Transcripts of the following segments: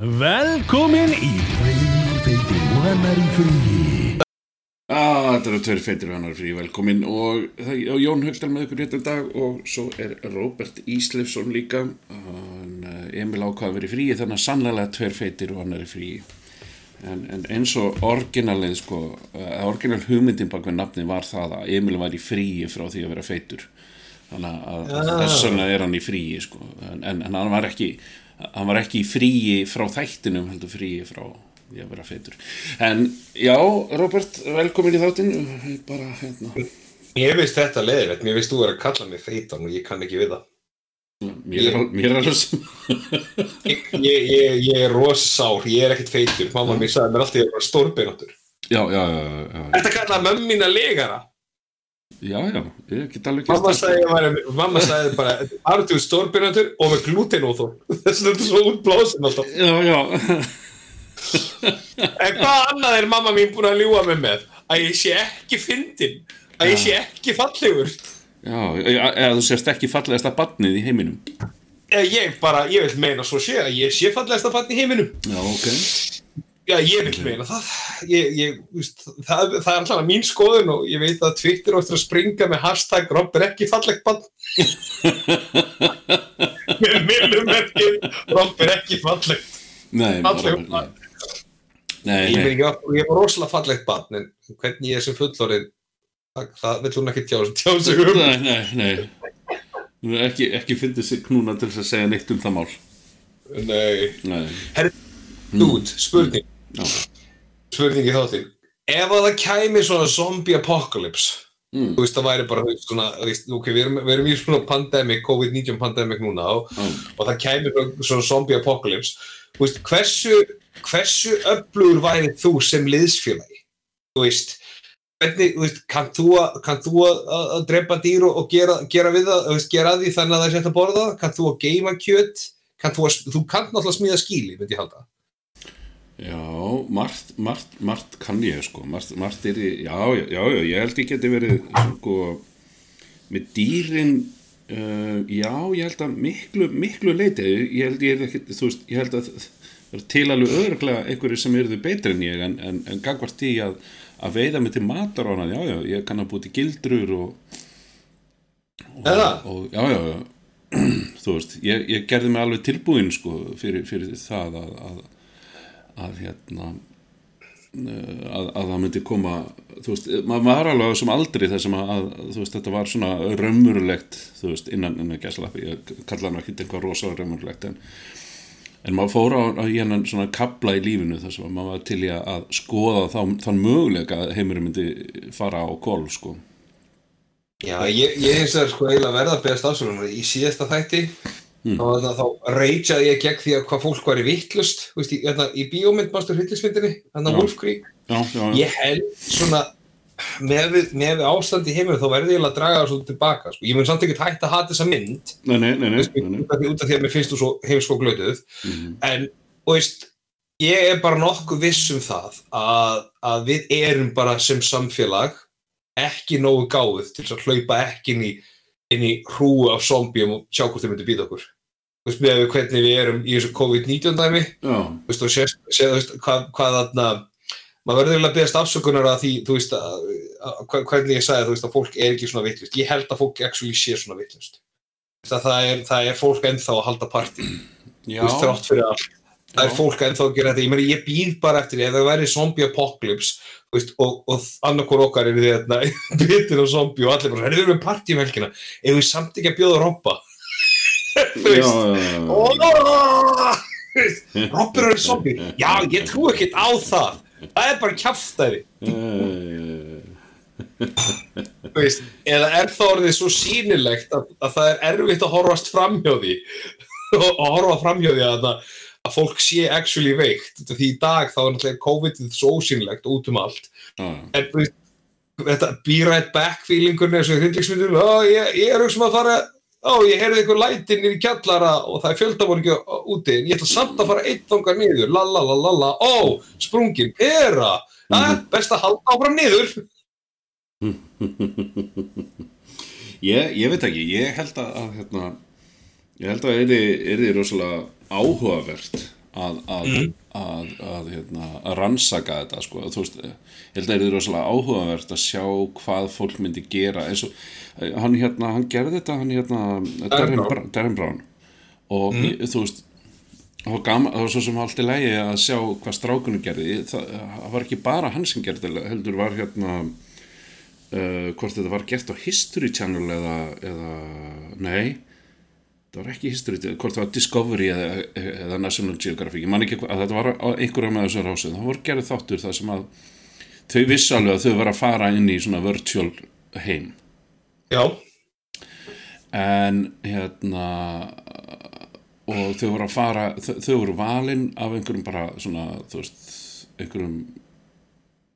Velkomin í Tveir feitir og annar í fríi Ah, þetta eru tveir feitir og annar frí velkomin og, og Jón Högdal með ykkur hérna í dag og svo er Róbert Íslefsson líka hann, eh, Emil ákvað að vera í fríi þannig að sannlega tveir feitir og annar í fríi en, en eins og orginalið sko, uh, orginal hugmyndin bak við nafni var það að Emil var í fríi frá því að vera feitur þannig að Ah. þess vegna er hann í fríi sko. en, en, en hann var ekki hann var ekki fríi frá þættinum heldur fríi frá því að vera feitur en já, Robert, velkomin í þáttinn bara hérna Mér finnst þetta leiðilegt, mér finnst þú er að kalla mig feitan og ég kann ekki við það. mér er, mér er alveg Ég, ég, ég, ég er rossár, ég er ekkert feitur. Mamma mér sagði mér alltaf ég var stórbeinóttur. já, já, já, já, Þetta kallaði að legara. Já, já ég get alveg Mamma gert það. sagði, væri- mamma sagði bara, er þú stórbeinóttur og með glutenóþól. Þess vegna er þetta svo útblásin alltaf. já, já, En hvað annað er mamma mín búin að ljúa mig með? Að ég sé ekki fyndin, að ég sé ekki fallegur. já, eða þú sérst ekki fallegasta badnið í heiminum Eða Ég bara, ég vil meina svo sé að ég sé fallegasta barn í heiminum. já, ok Já, ég vil meina það. Ég, ég, víst, það, það er alltaf mín skoðun og ég veit að Twitter áttur að springa með hashtag Rob er ekki fallegt bann. Með minnum ekki, Rob er ekki fallegt. nei, barn. nei, Ég, nei, ég, var, ég var rosalega fallegt bann, en hvernig ég er sem fullorinn, það, það vill hún ekki tjá, tjá sig um. nei, nei, nei. Þú ekki, ekki fyndið sig knúna til þess að segja neitt um það mál Nei. nei, Herri, dude, spurning. já, Spurning í þáttinn. Ef að það kæmi svona zombie apocalypse, Mm. þú veist, það væri bara svona, veist, ok, við erum, við erum í svona pandemic, COVID-19 pandemic núna og, Mm. og það kæmi svona- zombie apocalypse, þú veist, hversu, hversu öflugur væri þú sem liðsfélagi? Þú veist, hvernig, þú veist, kann þú kann þú að, að, drepa dýr og, og gera, gera við það, veist, gera því þannig að það er sett að borða? Kann þú að geima kjöt? Kann þú, að, þú kann náttúrulega smíða skíli, myndi ég halda. Já, margt, margt, margt kann ég sko, margt, margt er í, já, já, já, já, ég held ég geti verið sko, með dýrin, uh, já, ég held að miklu, miklu leiti, ég held ég er ekki, þú veist, ég held að það er til alveg öðruglega einhverju sem eru betri en ég, en, en, en gagvart því að, að veiða mig til matar og hana, já, já, ég kann að búið til gildrur og, og, og já, já, já, þú veist, ég, ég gerði mig alveg tilbúin sko fyrir, fyrir það að, að að hérna eh, að, að það myndi koma þú veist, maður var alveg á þessum aldri þessum að, að þú veist, þetta var svona raumurlegt, þú veist, innan, innan gæslappi, ég kalla hann ekki eitthvað rosa raumurlegt en, en maður fór á, á hennan svona kabla í lífinu þess að maður var til í að, skoða þá, þann möguleika að heimurinn myndi fara á golf, sko. Já, ég, ég hins vegar sko eiginlega verða að beðast afsökunar í síðasta þætti Mm. þá, reytjaði ég gegn því að hvað fólk væri vittlust veist, í, hérna, í bíómynd mástur hryllismyndinni hann að Já. Wolf Creek Já, já, ég held svona með við, með við ástand í heimur þá verði ég að draga það svo tilbaka sko. ég mun samt ekki hægt að hata þessa mynd nei, nei, nei, út, af því, að mér finnst þú svo heimsko glötuð Mhm. en veist ég er bara nokkuð viss um það að, að við erum bara sem samfélag ekki nógu gáð til að hlaupa ekki í, inn í hrúu af zombjum og sjá hvort þeir myndu býta okkur. Þú veist, með hvernig við erum í þessu COVID-19 dæmi þú veist, og sér, þú veist, hvað, hvað þarna maður verður eiginlega að beðast afsökunar að því þú veist, að, að, að, hvernig ég sagði þú veist, að fólk er ekki svona vittlust ég held að fólk actually sé svona vittlust það, það, er, fólk ennþá að halda partí. Já, þú veist, þrátt fyrir allt það er fólk ennþá að gera þetta. Ég, meni, ég býð bara eftir því, ef það væri zombie apocalypse veist, og, og annarkor okkar er því að bitin á zombie og allir bara, við erum með partí um helgina. Ef við samt ekki að bjóða robba? Þú veist. Já, já. Robbur er zombie. Já, ég trú ekkert á það. Það er bara þú veist, eða er það orðið svo sýnilegt að, að það er erfitt að horfast framhjá því og, horfa framhjá því að, það- að fólk sé actually veikt. Því í dag þá er náttúrulega COVID-ið svo ósýnilegt út um allt. Já, en þetta be right back feelingun eins og hryllingsmyndum ó, ég, ég er um að fara ó, ég heyrði einhver lætin í kjallara og það er fjöldamorgi úti en ég ætla samt að fara eitt þangað niður. La la la la la, ó, sprungin pera, það er best að halda áfram niður. Ég, ég veit ekki, ég held að, að hérna, ég held að er þið rosalega áhugavert að, að, að, að, hérna, rannsaka þetta sko. veist, ég held að það er rosalega áhugavert að sjá hvað fólk myndi gera. Eins og eh, hann hérna, hann gerði þetta hann hérna, Darren Darren Brown. Og ég, þú veist það var, gaman, það var svo sem allt í lægi að sjá hvað strákunum gerði. Það, það var ekki bara hann sem gerði heldur var hérna uh, hvort þetta var gert á History Channel eða, eða nei það var ekki History hvort það var Discovery eða, eða National Geographic ég man ekki að þetta var á einhverjum með þessu rásu það voru gerði þáttur það sem að þau vissu alveg að þau var að fara inn í svona virtual heim. Já, en hérna og þau voru að fara þau, þau voru valin af einhverjum bara svona, þú veist, einhverjum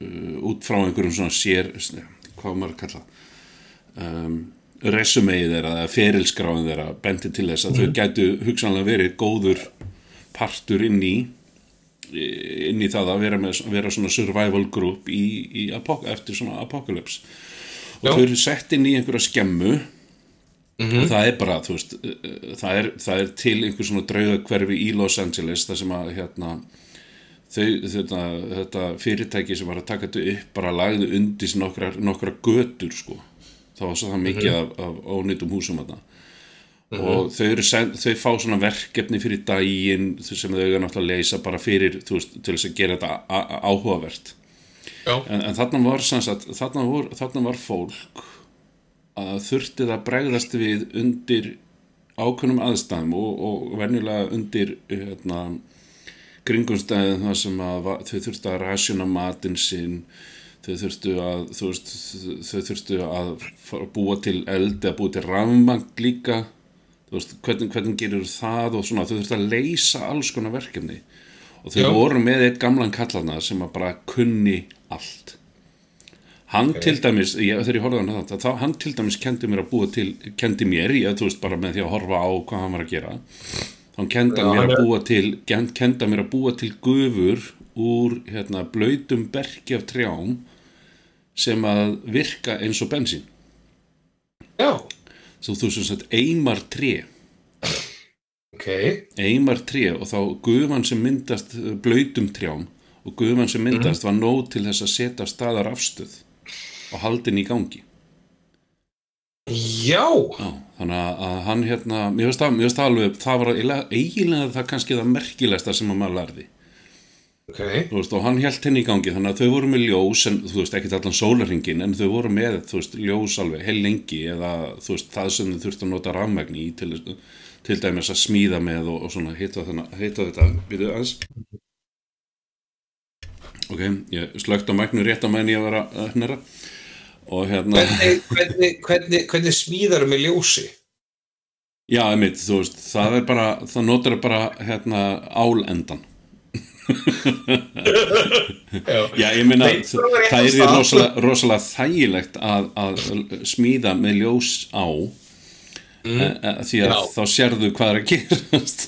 uh, út frá einhverjum svona sér, hvað maður að kalla um, resumei þeirra eða ferilskráin þeirra bendi til þess að þau gætu hugsanlega verið góður partur inn í inn í það að vera, með, vera svona survival group í, í apok eftir svona apocalypse. Og Já. þau eru sett inn í einhverja skemmu. Og það er bara, þú veist uh, það er, það er til einhver svona draugakverfi í Los Angeles þar sem að hérna þau, þetta, þetta fyrirtæki sem var að taka þetta upp bara lagði undis nokkra, nokkra götur sko það var svo það mikið af, af ónýtum húsum þarna. Og þau, send, þau fá svona verkefni fyrir daginn sem þau eru náttúrulega að leysa bara fyrir, veist, til þess að gera þetta áhugavert. En, en þarna var sagt, þarna, vor, þarna var fólk að þurfti það bregðast við undir ákveðnum aðstæðum og, og venjulega undir hérna, kringumstæðin þar sem að þau þurftu að rasjuna matinn sinn þau þurftu að þú veist, þau þurftu að búa til eldi að búa til rafmagn líka. Þú veist, hvernig, hvernig gerir það og svona, þau þurftu að leysa alls konar verkefni. Og þau Já. voru með eitt gamlan kallana sem að bara kunni allt. Hann til dæmis, ég, þegar ég horfði á hann þá hann til dæmis kendi mér að búa til kendi mér, ég, þú veist, bara með því að horfa á hvað hann var að gera. Hann Já, mér að búa til kendi hann mér að búa til gufur úr hérna blöytum berki af trjám sem að virka eins og bensín. Já, svo þú sem sagt eimar tré. Ok, eimar tré og þá gufan sem myndast eh, blöytum trjám og gufan sem myndast var nóg til þess að setja staðar afstöð og haldin í gangi. Já, Já, þannig að- hann hérna mér finnst það, alveg, það var eiginlega það kannski það merkilegsta sem að maður lærði ok, þú veist, og hann held henni í gangi þannig að þau voru með ljós en þú veist, ekkert allan sólarringin en þau voru með, þú veist, ljós alveg heil lengi eða þú veist, það sem þau þurftu að nota rafmagni í til, til dæmis að smíða með og, og svona heita, þennan, heita þetta byrju aðeins ok, ég slögt á mæknu rétt á meðan ég var að hnera og hérna hvernig, hvernig, hvernig, hvernig smíðar með ljósi? Já, einmitt, þú veist, það er bara, það notar bara, hérna, álendan. Já, ég meina, það, er rosalega, rosalega þægilegt að, að smíða með ljós á, mm. því að Já. þá sérðu hvað er að gerast.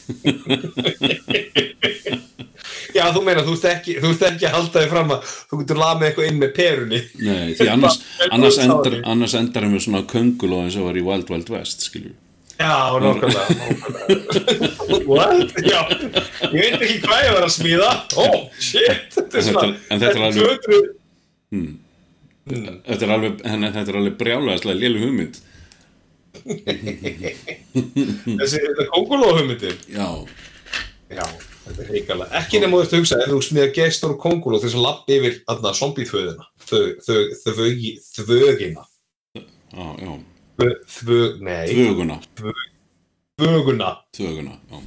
já þú meina, þú ert ekki, ekki að halda þig fram að þú getur lamið eitthvað inn með perunni. Nei, því annars, annars, endar, við svona könguló eins og var í Wild Wild West, skiljum. Já, nákvæmlega, nákvæmlega. What? Já, ég veit ekki hvað ég var að smíða. Oh, shit, þetta er En þetta- svona, þetta er alveg- 200 Þetta er alveg, henni, þetta er alveg brjálæðislega lélu hugmynd. þessi þetta kongulóhumyndin. Já, Já, þetta er heikalega. Ekki nema þú ert að hugsa, ef þú smíða gestur og konguló þess að lappa yfir þarna zombie-þvöðina, þvögina, já, já, þvög, nei, tvöguna, þvöguna, tvöguna, já.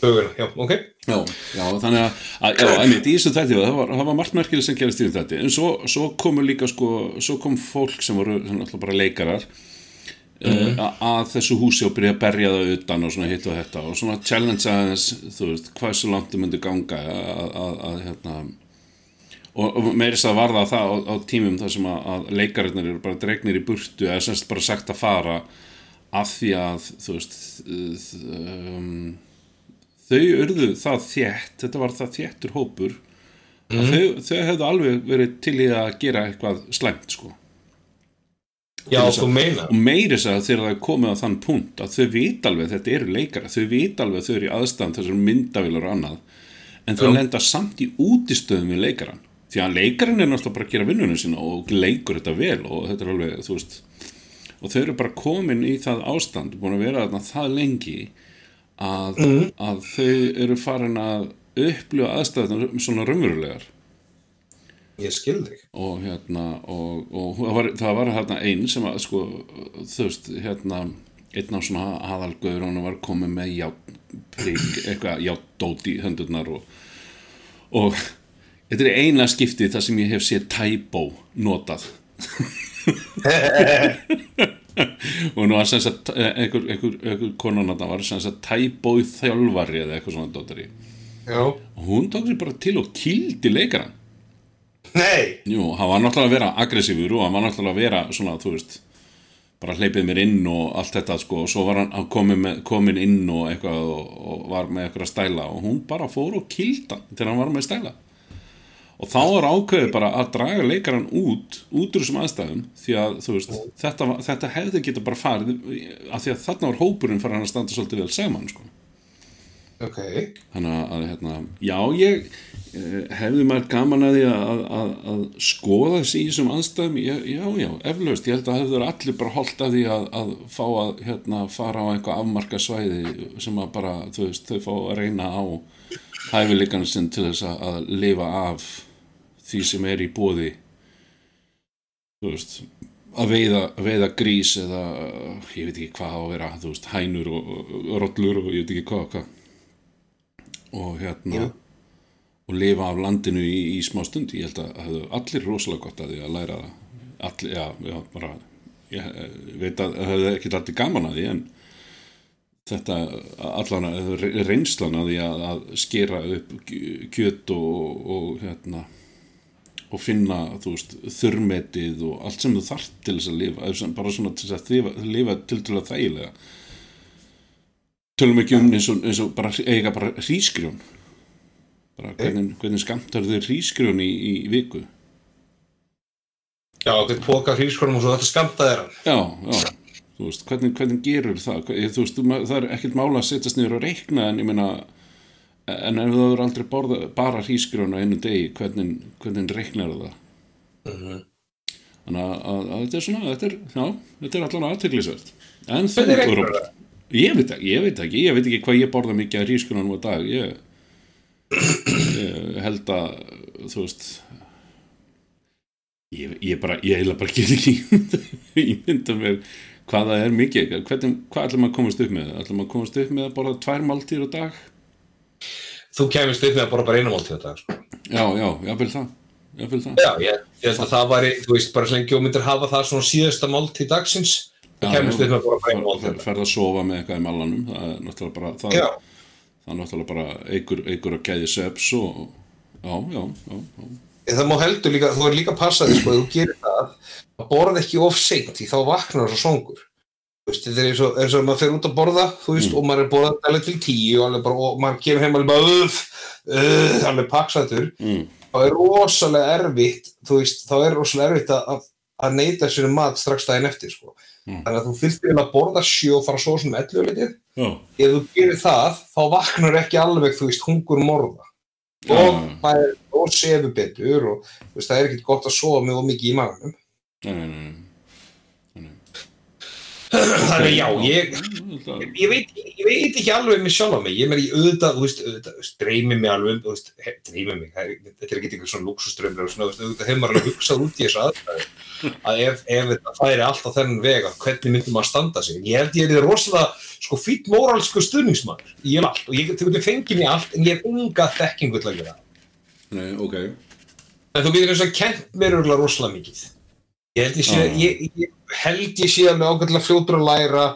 þvöguna, já, ok. Já, já, þannig að, að já, einmitt, í þessu þætti, það var, var margt merkileg sem gerist í þessu þætti, en svo, svo komu líka, sko, svo kom fólk sem voru, sem alltaf bara leikarar, mm að þessu húsi og byrja að berja það utan og svona hitt og þetta og svona challenge aðeins, þú veist, hvað svo langt þau myndu ganga að, að, að hérna, og, og meirist að varða það á, á tímum þar sem að, að leikarinnir eru bara dregnir í burtu eða semst bara sagt að fara af því að, þú veist, um, þau urðu það þétt, þetta var það þéttur hópur að þau, þau hefðu alveg verið til í að gera eitthvað slæmt sko. Já, þú meina. og meiri þess að þegar það er komið á þann punkt að þau vita alveg þetta eru leikara þau vita alveg þau eru í aðstæðan þessar myndavilar og annað en þau lenda samt í útistöðum við leikaran því að leikaran er náttúrulega bara að gera vinnunum sína og leikur þetta vel og þetta er alveg, þú veist og þau eru bara komin í það ástand búin að vera þarna það lengi að, að þau eru farin að upplifa aðstæðunar svona raunverulegar Ég skil þig. og hérna og, og það var, það var hérna einn sem að sko, þú veist, hérna einn af svona aðalgöður hann var komið með játprík eitthvað játdót í höndurnar og, og þetta er eina skiptið þar sem ég hef séð tæbó notað. Og nú var sem sagt eh, einhver, einhver, einhver konan að það var sem sagt tæbói þjálfari eða eitthvað svona dóttari og hún tók sér bara til og kildi leikaran Nei. Jú, hann var náttúrulega að vera aggressífur og hann var náttúrulega að vera svona, þú veist bara hleypið mér inn og allt þetta sko, og svo var hann, komin, með, komin inn og eitthvað og, og var með eitthvað að stæla og hún bara fór og kilda hann þegar hann var með stæla og þá er ákveðið bara að draga leikaran út út úr þessum aðstæðum því að veist, þetta, þetta hefði geta bara farið af því að þarna var hópurinn fyrir hann að standa svolítið vel saman sko Ok. þannig að, hérna, já ég eh, hefði maður gaman að því að, að, að, skoða þessi í þessum aðstæðum já, já, já, eflaust, ég held að hefur allir bara holdt að því að, að fá að hérna, fara á eitthvað afmarka svæði sem að bara, veist, þau fá að reyna á hæfileikan sinn til þess að lifa af því sem er í bóði að veiða, veiða grís eða ég veit ekki hvað á að vera veist, hænur og, og, rollur og ég veit ekki hvað og hvað. Og hérna Já. og lifa af landinu í, í smá stund. Ég held að allir rosalega gott að því að læra það. Allir, já, já, bara ég veit að það hefðu ekki allir gaman að því en þetta allan reynslan að því að, að skera upp kj- kjöt og, og hérna og finna, veist, þurrmetið og allt sem þú þarft til þess að lifa bara svona til þess að lifa, til til að þægilega. Tölum ekki um eins og, eins og bara eiga bara hrísgrjón. Bara hvernig, hvernig skamtar þau hrísgrjón í, í viku? Já, okkur póka hrískonum og svo þetta skamtaði hann. já, já, þú veist, hvernig, hvernig gerur það, þú veist, það er ekkert mála að setjast niður og reikna en ég meina en ef þú eru aldrei borða, bara hrísgrjón á einu degi, hvernig, hvernig reiknar það? Þannig að, að, að þetta er svona þetta er, já, þetta er allan aðteglisvert en þú, Róbert, ég veit ekki, ég veit ekki ég veit ekki hvað ég borða mikið hrísgrjónum á dag. Ég, ég held að þú veist ég, ég bara, ég heila bara get ekki ég mynda mér hvað það er mikið, hvernig, hvað ætlum að komast upp með? Ætlum að komast upp með að borða tvær máltíður á dag Þú kemist upp með að borða bara máltíð á dag, sko. já, já, jáfnvel það jáfnvel það Já, ég, ég held að það væri, þú veist, bara svo lengi og myndir hafa það svona síðasta máltíð dagsins, þú kemist upp með að borða bara á fer, dag. ferð að sofa með eitthvað í malanum það er náttúrulega bara það, það er náttúrulega bara eigur, eigur að gæði seps og já, já, já, já. Það má heldur líka, þú er líka að passa því, sko, þú gerir það, að borða ekki of seint, því þá vaknar það svo songur. Veist, þetta er eins og, eins og maður fer út að borða, veist, og maður er borðað alveg til tíu, og, bara, og maður kemur heim alveg uff, uh, alveg paksaður, Mm. þá er rosalega erfitt, veist, þá er rosalega erfitt að, að, neyta sér mat strax daginn eftir, sko. Mm. Þannig að þú þyrftir eiginlega að borða sjö og fara svo sem ellu litið. Ef þú gerir það, þá vaknar ekki alveg, þú veist, hungur morða. Og það er, og sefur betur, og það er ekkert gott að sofa of mikið í maganum. Nei, nei, nei, nei. Þannig já, ég, ég, veit, ég veit ekki alveg með sjálf á mig, ég meir í auðvitað, þú veist, auðvitað, dreymi mig alveg, um, þú veist, dreymi mig, er, þetta er ekki eitthvað svona luxuströmmur og svona, þú veist, auðvitað hefur maður alveg hugsað út í þessu aðstæðu, að ef, ef þetta færi allt á þennan veg, að hvernig myndum maður standa sig, ég held ég er rosalega, sko, fýtt móralsku stuðningsmaður, ég er allt, og ég get fengið mér allt, en ég hef unga þekkingu til að gera það. Nei, ok. En þú getur eins og kent mér örgulega rosalega mikið. Ég held ég sé, Já. ég, ég held ég sé alveg ágætlega fljótur að læra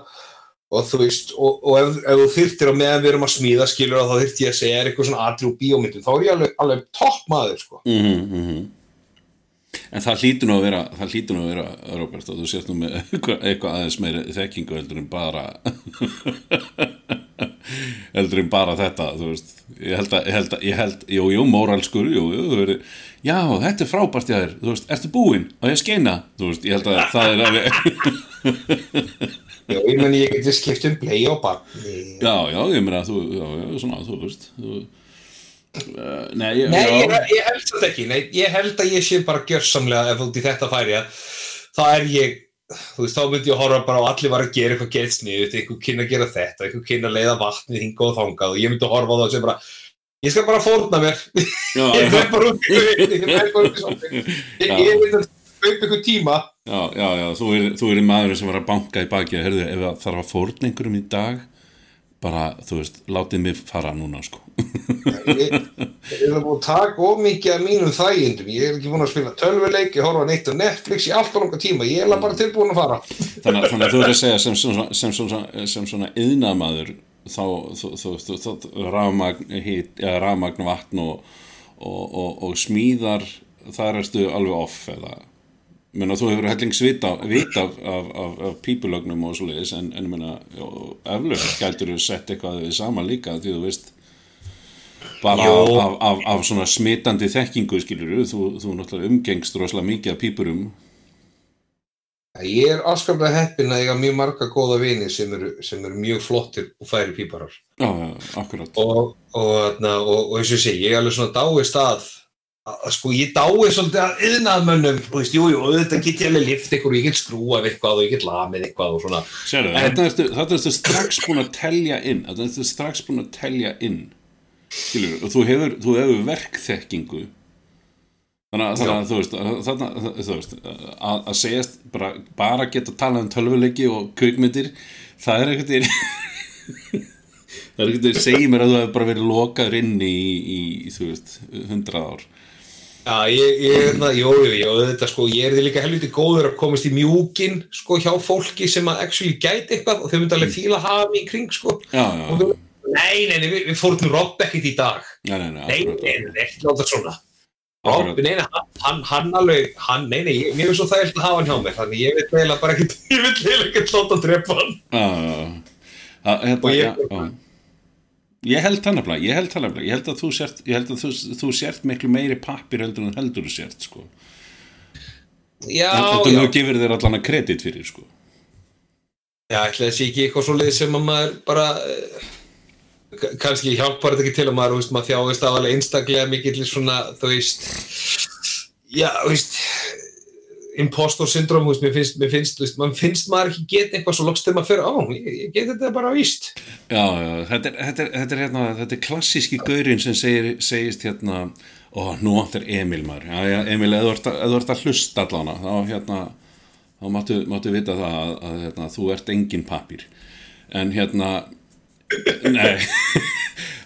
og þú veist, og, og ef, ef þú þyrtir á meðan við erum að smíða skilur þá þyrti ég að segja er eitthvað svona atrú bíómyndum, þá er ég alveg, alveg topp maður, sko. Mm -hmm, En það hlýtur nú að vera, það hlýtur nú að vera, Robert, að þú sért nú með eitthvað, aðeins meiri þekkingu heldur en bara, heldur en bara þetta, þú. Ég held að, ég held að, ég held, jú, jú, móralskur, jú, jú, þú verið, já, þetta er frábært hjá þér, þú veist, ertu búinn og ég skeina, þú veist, ég held að það er alveg, Já, ég meni ég geti skipt um play og barni. já, já, ég meina, þú, já, já, svona, þú veist, þú, uh, nei, ég, Nei, ég, ég held þetta ekki, nei, ég held að ég sé bara gjörsamlega ef út í þetta færi að það er ég, þú veist, þá myndi ég horfa bara á allir var að gera eitthvað gett sniðut, eitthvað kynna að gera þetta, eitthvað kynna að leiða vatnið hinga og þangað og ég myndi horfa á það sem bara, ég skal bara fórna mér, já, ég fer bara í ég myndi að kaupa eitthvað tíma, já, já, já, þú er, þú er maðurinn sem var að banka í baki heyrðu, ef það þarf að fórna einhverjum í dag bara, þú veist, látið mig fara núna, sko. Ég, ég er búin að taka of mikið af mínum þægindum, ég er ekki búin að spila tölvuleik, ég horfa neitt á Netflix í allt og langa tíma, ég er bara tilbúin að fara. þannig, þannig að þú er að segja sem, sem, sem, sem, sem svona yðnamaður þá, þú, ja, rafmagn vatn og, og, og, og smíðar þar ertu alveg off eða menna þú hefur hellings vita, vita af, af, af, af pípulögnum og svo leiðis en, en ég eflaust gætur þú sett eitthvað við saman líka því þú veist bara af, af, af, af svona smitandi þekkingu skilur þú, þú náttúrulega umgengst rosalega mikið af pípurum. Ég er afskaplega heppinn að eiga mjög marga góða vini sem eru, sem eru mjög flottir og færi píparar. já, akkurat. Og, eins og ég segi, ég er alveg svona dáist að, að, að sko, ég dáist svolítið að yðnaðmönnum, þú veist, jú, jú, og þetta get ég alveg lift ykkur og ég get skrúað eitthvað og ég get lamið eitthvað og svona. Sérðu, En- þetta ertu, þetta ertu strax búin að telja inn þetta ertu strax búin að telja inn. Skilur, og þú hefur, þú hefur verkþekkingu. Þannig að, að þú veist, að- þú veist að, að segjast bara, bara geta talað um tölvuleiki og kvikmyndir það er veginn það er einhvern veginn segir mér að þú hefur bara verið lokaður inn í, í, í þú veist, hundrað ár Já, ég, ég jú, jú, jú, þetta sko, ég er því líka helviti góður að komast í mjúkin, sko, hjá fólki sem að actually gæti eitthvað og þau myndi alveg fíla að hafa mig í kring, sko. já, Og já, þau, nei, nei, nei, við, við fórum til Rob ekkert í dag. já, nei, nei, Nei, nei, nei, ekki láta svona. Rob, nei, nei, hann, hann, alveg, hann, nei, nei, ég- mér er svo þægilt að hafa hann hjá mér, þannig ég vil eiginlega bara ekkert, ég vil eiginlega ekkert láta að drepa hann. Já, já, já. Það- hérna, Og já, já. Ég held það nefnilega, ég held það nefnilega, ég held að þú sért, ég að þú, þú sért miklu meiri pappir heldur en heldur þú sért, sko. Já, Þetta já, þú gefur þér allan að kredit fyrir, sko. já, ætla þessi ekki eitthvað svo leið sem að maður bara, eh, kannski hjálpar þetta ekki til að maður, þú veist, maður þjáist af alveg einstaklega mikill svona, þú veist, já, þú veist, impostor syndrom, mér finnst, mér finnst, veist, maður finnst maður ekki geta eitthvað svo loks þegar maður fyrir, á, ég, ég get þetta bara víst. Já, já, þetta er, þetta er, þetta er, hérna, þetta er klassíski gaurinn sem segir, segist hérna, ó, nú áttir Emil maður, já, já, Emil, ef þú ert að, hlusta allana, þá, hérna, þá máttu, máttu vita það að, að hérna, þú ert engin pappir. En hérna, nei,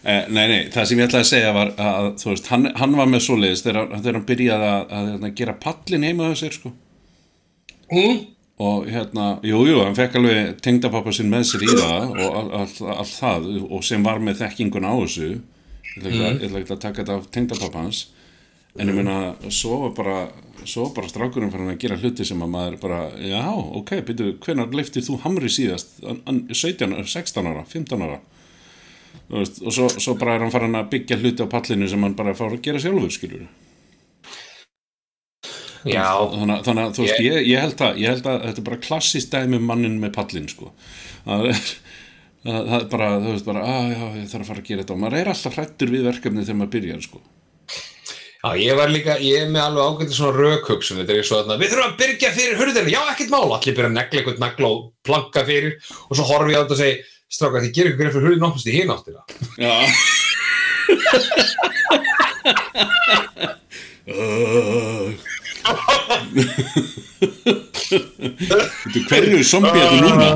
Eh, nei, nei, það sem ég ætlaði að segja var að, þú veist, hann, hann var með svoleiðis þegar, þegar hann byrjaði að, að, að gera pallin heima á sér, sko. Mm? og hérna, jú, jú, hann fekk alveg tengdapappa sinn með sér í það og allt all, all það og sem var með þekkingun á þessu ég ætla ekki ekki að taka þetta af tengdapappa hans en ég meina, svo var bara svo bara strákurinn fyrir að gera hluti sem að maður bara, já, ok, byrju hvenær leiftir þú hamri síðast? An- an- 17, ára, 16 ára, 15 ára veist, og svo, svo bara er hann farin að byggja hluti á pallinu sem hann bara fár að gera sjálfur, skilur Já, þannig, þannig að þú veist, ég, ég held að ég held að þetta er bara klassist dæmi um mannin með pallin sko. Það er, það, það er bara, þú veist bara að já, ég þarf að fara að gera þetta. Og maður er alltaf hrættur við verkefni þegar maður byrjar sko Já, ég var líka, ég er með alveg ágætið svona rökhugsun, þetta er svo að við þurfum að byrja fyrir hurðinu, já, ekkert mál, allir byrja að negla eitthvað nagla og planka fyrir og svo horfi ég á þetta og segi, strákar, þið gerir grein fyrir hurðinu okkast í hinn áttina. já Þú hverju er zombie þetta núna?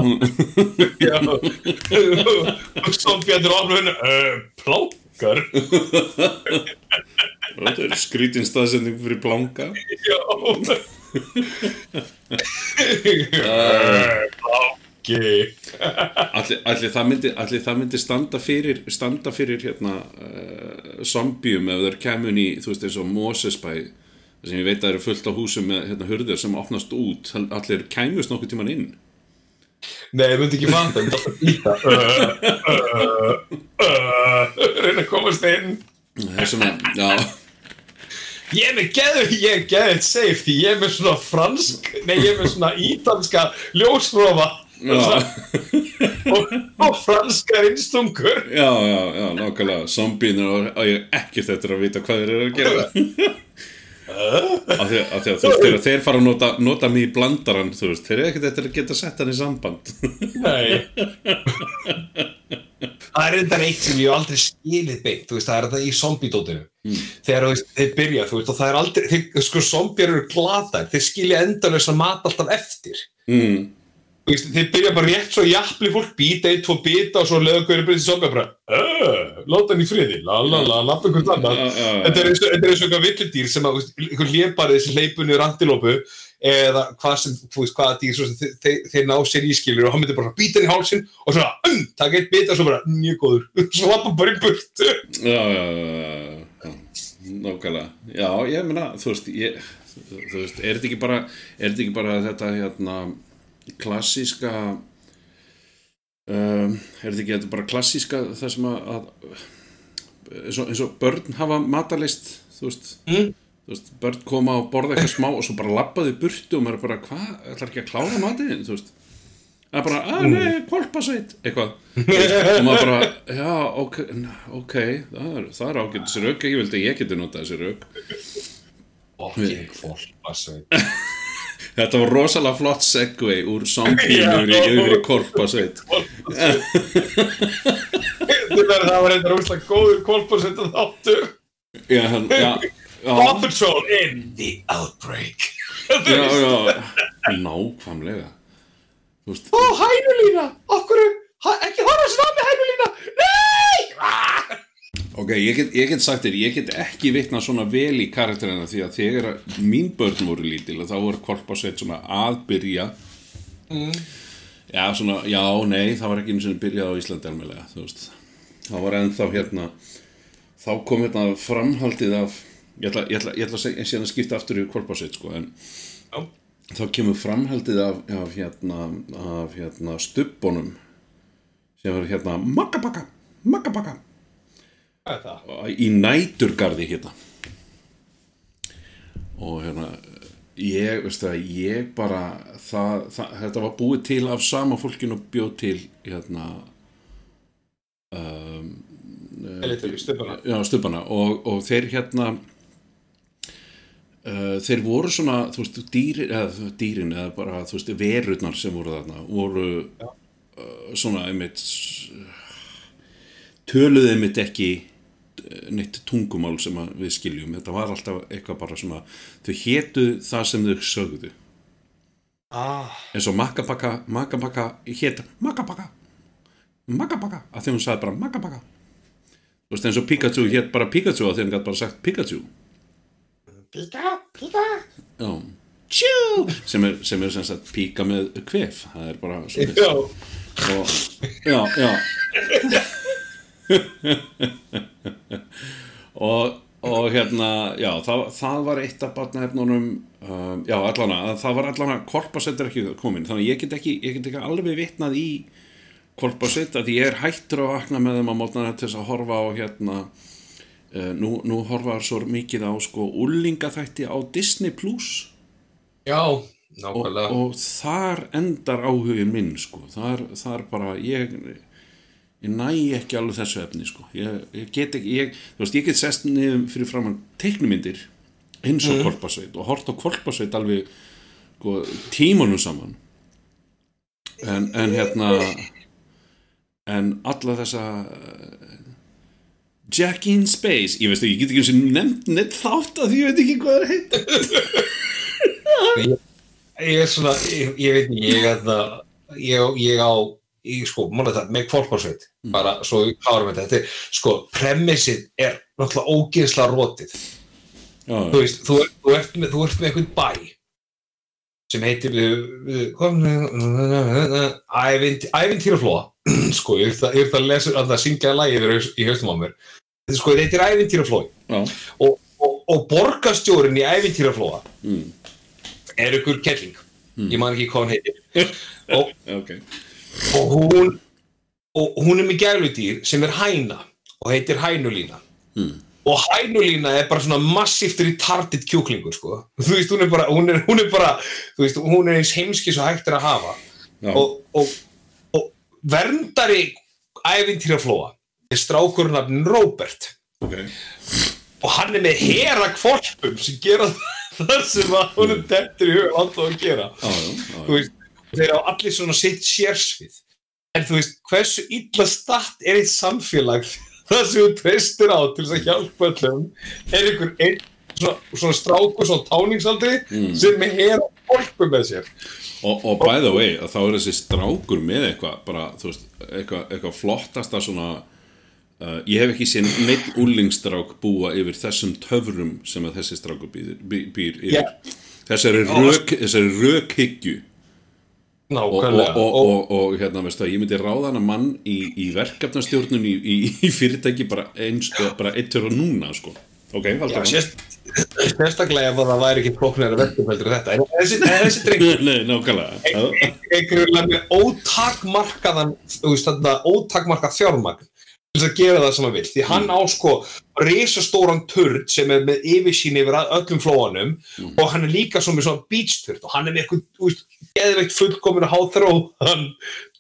Já, og svo bjöndur ofnum hennu, uh, plankar? Þetta er skrítin staðsending fyrir blanka Já. Planki. Allir, allir, það myndi, allir það myndi standa fyrir, standa fyrir hérna, uh, zombium ef þeir kemur í, þú veist, eins og Mosesbæ þar sem ég veit að það eru fullt á húsum með hérna, hurðir sem opnast út allir kæmust nokkuð tíman inn Nei, ég myndi ekki fanta, ég myndi alltaf býta. Uh, uh, uh, reyna að komast inn. það er svona, já Ég er með geðu, ég er geðið safe því ég er með svona fransk, nei ég er með svona ítalska ljósrofa. Já, og, og franskar innstungur já, já, já, nákvæmlega. Zombíin og ég ekki þetta að vita hvað þeir eru að gera af því, að þú veist þegar þeir fara að nota, nota mig í blandaran þú veist, þeir eru ekkert eftir að geta sett hann í samband. Nei. Það er enda eitt sem ég aldrei skilið beint, þú veist, það er þetta í zombie-dótinu þegar þú veist, þeir byrja, þú veist, og það er aldrei, þeir, sko, zombie eru glataðir, þeir skilja endalösa mat alltaf eftir. Mm. Veist, þeir byrja bara rétt svo jafnli fólk, býta eitt, tvo bita og svo leða hverju til zombie bara, öööö, láta hann í friði, la la la, lappa einhvern annan. Þetta er eins og, eitthvað villidýr sem að, þú veist, einhver hlébarið sem hleypunni rantilópu eða hvað sem, þú veist, hvaða dýr svo sem þeir, þeir, ná sér í skilur og hann myndir bara býta hann í hálsinn og svona, um, taka eitt bita og svo bara, mjög góður, svo lappa bara í burtu. já, já, já, já, nákvæmlega já, ég meina, þú veist ég, þú veist, ekki ekki klassíska um, er þetta ekki þetta bara klassíska það sem að, að eins, og, eins og börn hafa matalist þú veist, Mm. þú veist börn koma og borða eitthvað smá og svo bara labbaði í burtu og maður er bara, hvað, ætlar ekki að klára matinn? Þú veist. Það er bara, að nei, kolpasveit eitthvað. Og maður bara, já, ok, ok það er, það er ágætt sér auk ég vildi ég geti notað sér auk Fucking fólkvarsveit. þetta var rosalega flott segway úr zombie yfir í, kolpasveit Það var eitthvað úrslega góður kolpvarsveit að þáttur. já, Patrol in the outbreak. já, já nákvæmlega. Ó, hænulína, okkur, ekki horfa svona með hænulína, nei! Ok, ég get, ég get sagt þér, ég get ekki vitna svona vel í karakterina því að þegar mín börn voru lítil og þá voru kolpasveit svona að byrja. Já, svona, já, nei, það var ekki einu sinni byrjað á Íslandi almennlega, þú veist. Það var ennþá hérna þá kom hérna framhaldið af ég ætla, ég ætla, ég ætla að segja, síðan að skipta aftur í kolpasveit, sko, en Já. þá kemur framhaldið af, af hérna, af hérna stubbunum sem var hérna makkabakka, makkabakka Hvað er það? í næturgarði hérna og hérna ég, veistu það, ég bara það, það, þetta var búið til af sama fólkinu bjóð til hérna um, Elitari, stupana. já, stubana og, og þeir hérna uh, þeir voru svona þú veist, dýrin eða, dýrin eða bara, þú veist, verurnar sem voru þarna voru uh, svona einmitt töluðu einmitt ekki neitt tungumál sem við skiljum. Þetta var alltaf eitthvað bara svona þau hétu það sem þau sögðu. Ah, eins og Makkabakka, Makkabakka hét Makkabakka Makkabakka, að því hún sagði bara Makkabakka þú veist eins og Pikachu hétt bara Pikachu að því hann gæti bara sagt Pikachu. Píka, píka. já. Tjú! sem sem er sem sagt píka með kvef það er bara svona Já, og, já, já og, og hérna já, það, það var eitt af barnahefnunum um, já, allana, að það var allana korpasett er ekki komin, þannig að ég get ekki ég get ekki alveg vitnað í korpasett að ég er hættur að vakna með þeim á mótnana til þess að horfa á hérna uh, nú, nú horfa svo mikið á sko úlingaþætti á Disney Plus já, og, nákvæmlega. og þar endar áhugin minn sko. þar, þar bara ég, ég næ ekki alveg þessu efni sko. ég, ég get ekki ég, þú veist, ég get sest niður fyrir framann teiknumyndir eins og mm. og hort á kolpasveit alveg sko, tímanum saman en, en hérna en alla þessa uh, Jack in Space ég veist ekki, ég get ekki eins og nefnt neitt þátt að því ég veit ekki hvað er heit Ég er svona, ég, ég veit ekki, ég er það, ég, ég á, ég sko, málega það, með kvolparsveit, bara svo við klárum þetta, þetta er, sko, premissið er náttúrulega ógeðslega rótið. já, Þú veist, þú, þú, ert með, þú ert með einhvern bæ sem heitir, við, við, ævintýraflóa, sko, ég ert að, lesa, að það syngja haus- í haustum á mér. Þetta er sko, þetta er ævintýraflói. Og, og, og borgarstjórin í ævintýraflóa mm, er ykkur kelling, ég man ekki hvað hann heitir. og, ok og hún og hún er með gæludýr sem er hæna og heitir hænulína. Mm. og hænulína er bara svona massíft retarded kjúklingur sko. Þú veist hún er bara hún er, hún er bara þú veist hún er eins heimski svo hægt er að hafa. Og, og, og verndari ævintýraflóa er strákurinn nafnin Robert. Ok, og hann er með hera kvolpum sem gera það sem að honum dettur í hug alltaf að gera. Já, já, já. þú veist, þeir eru allir svona sitt sérsvið. En þú veist, hversu illa statt er eitt samfélag það sem þú treystir á til þess að hjálpa öllum? Er einhver einn svona, svona strákur, svona táningsaldri sem er hera kvolpum með sér? Og, og by the way, að þá er þessi strákur með eitthvað, bara, þú veist, eitthvað, eitthvað flottasta svona, uh, ég hef ekki séð neitt úlingstrák búa yfir þessum töfrum sem að þessi strákur býr, býr, yfir. Rök, þessari rökhyggju og, og, nákvæmlega og, og, og hérna, veistu ég myndi ráða hana mann í, í verkefnastjórnun í, í, í fyrirtæki bara eins, bara eittur og núna, sko. Ok, sérst, sérstaklega ef það væri ekki heldur en þetta en þessi, þessi drengur Nei, nákvæmlega. Einhverjulega með ótakmarkaðan þú veist þarna ótakmarkað fjármagn þess að gera það sem hann vill. Því hann á sko risastóran turd sem er með yfirsýn yfir öllum flóanum og hann er líka svo með svona beach turd og hann er með eitthvað geðveikt fullkominu háþróðan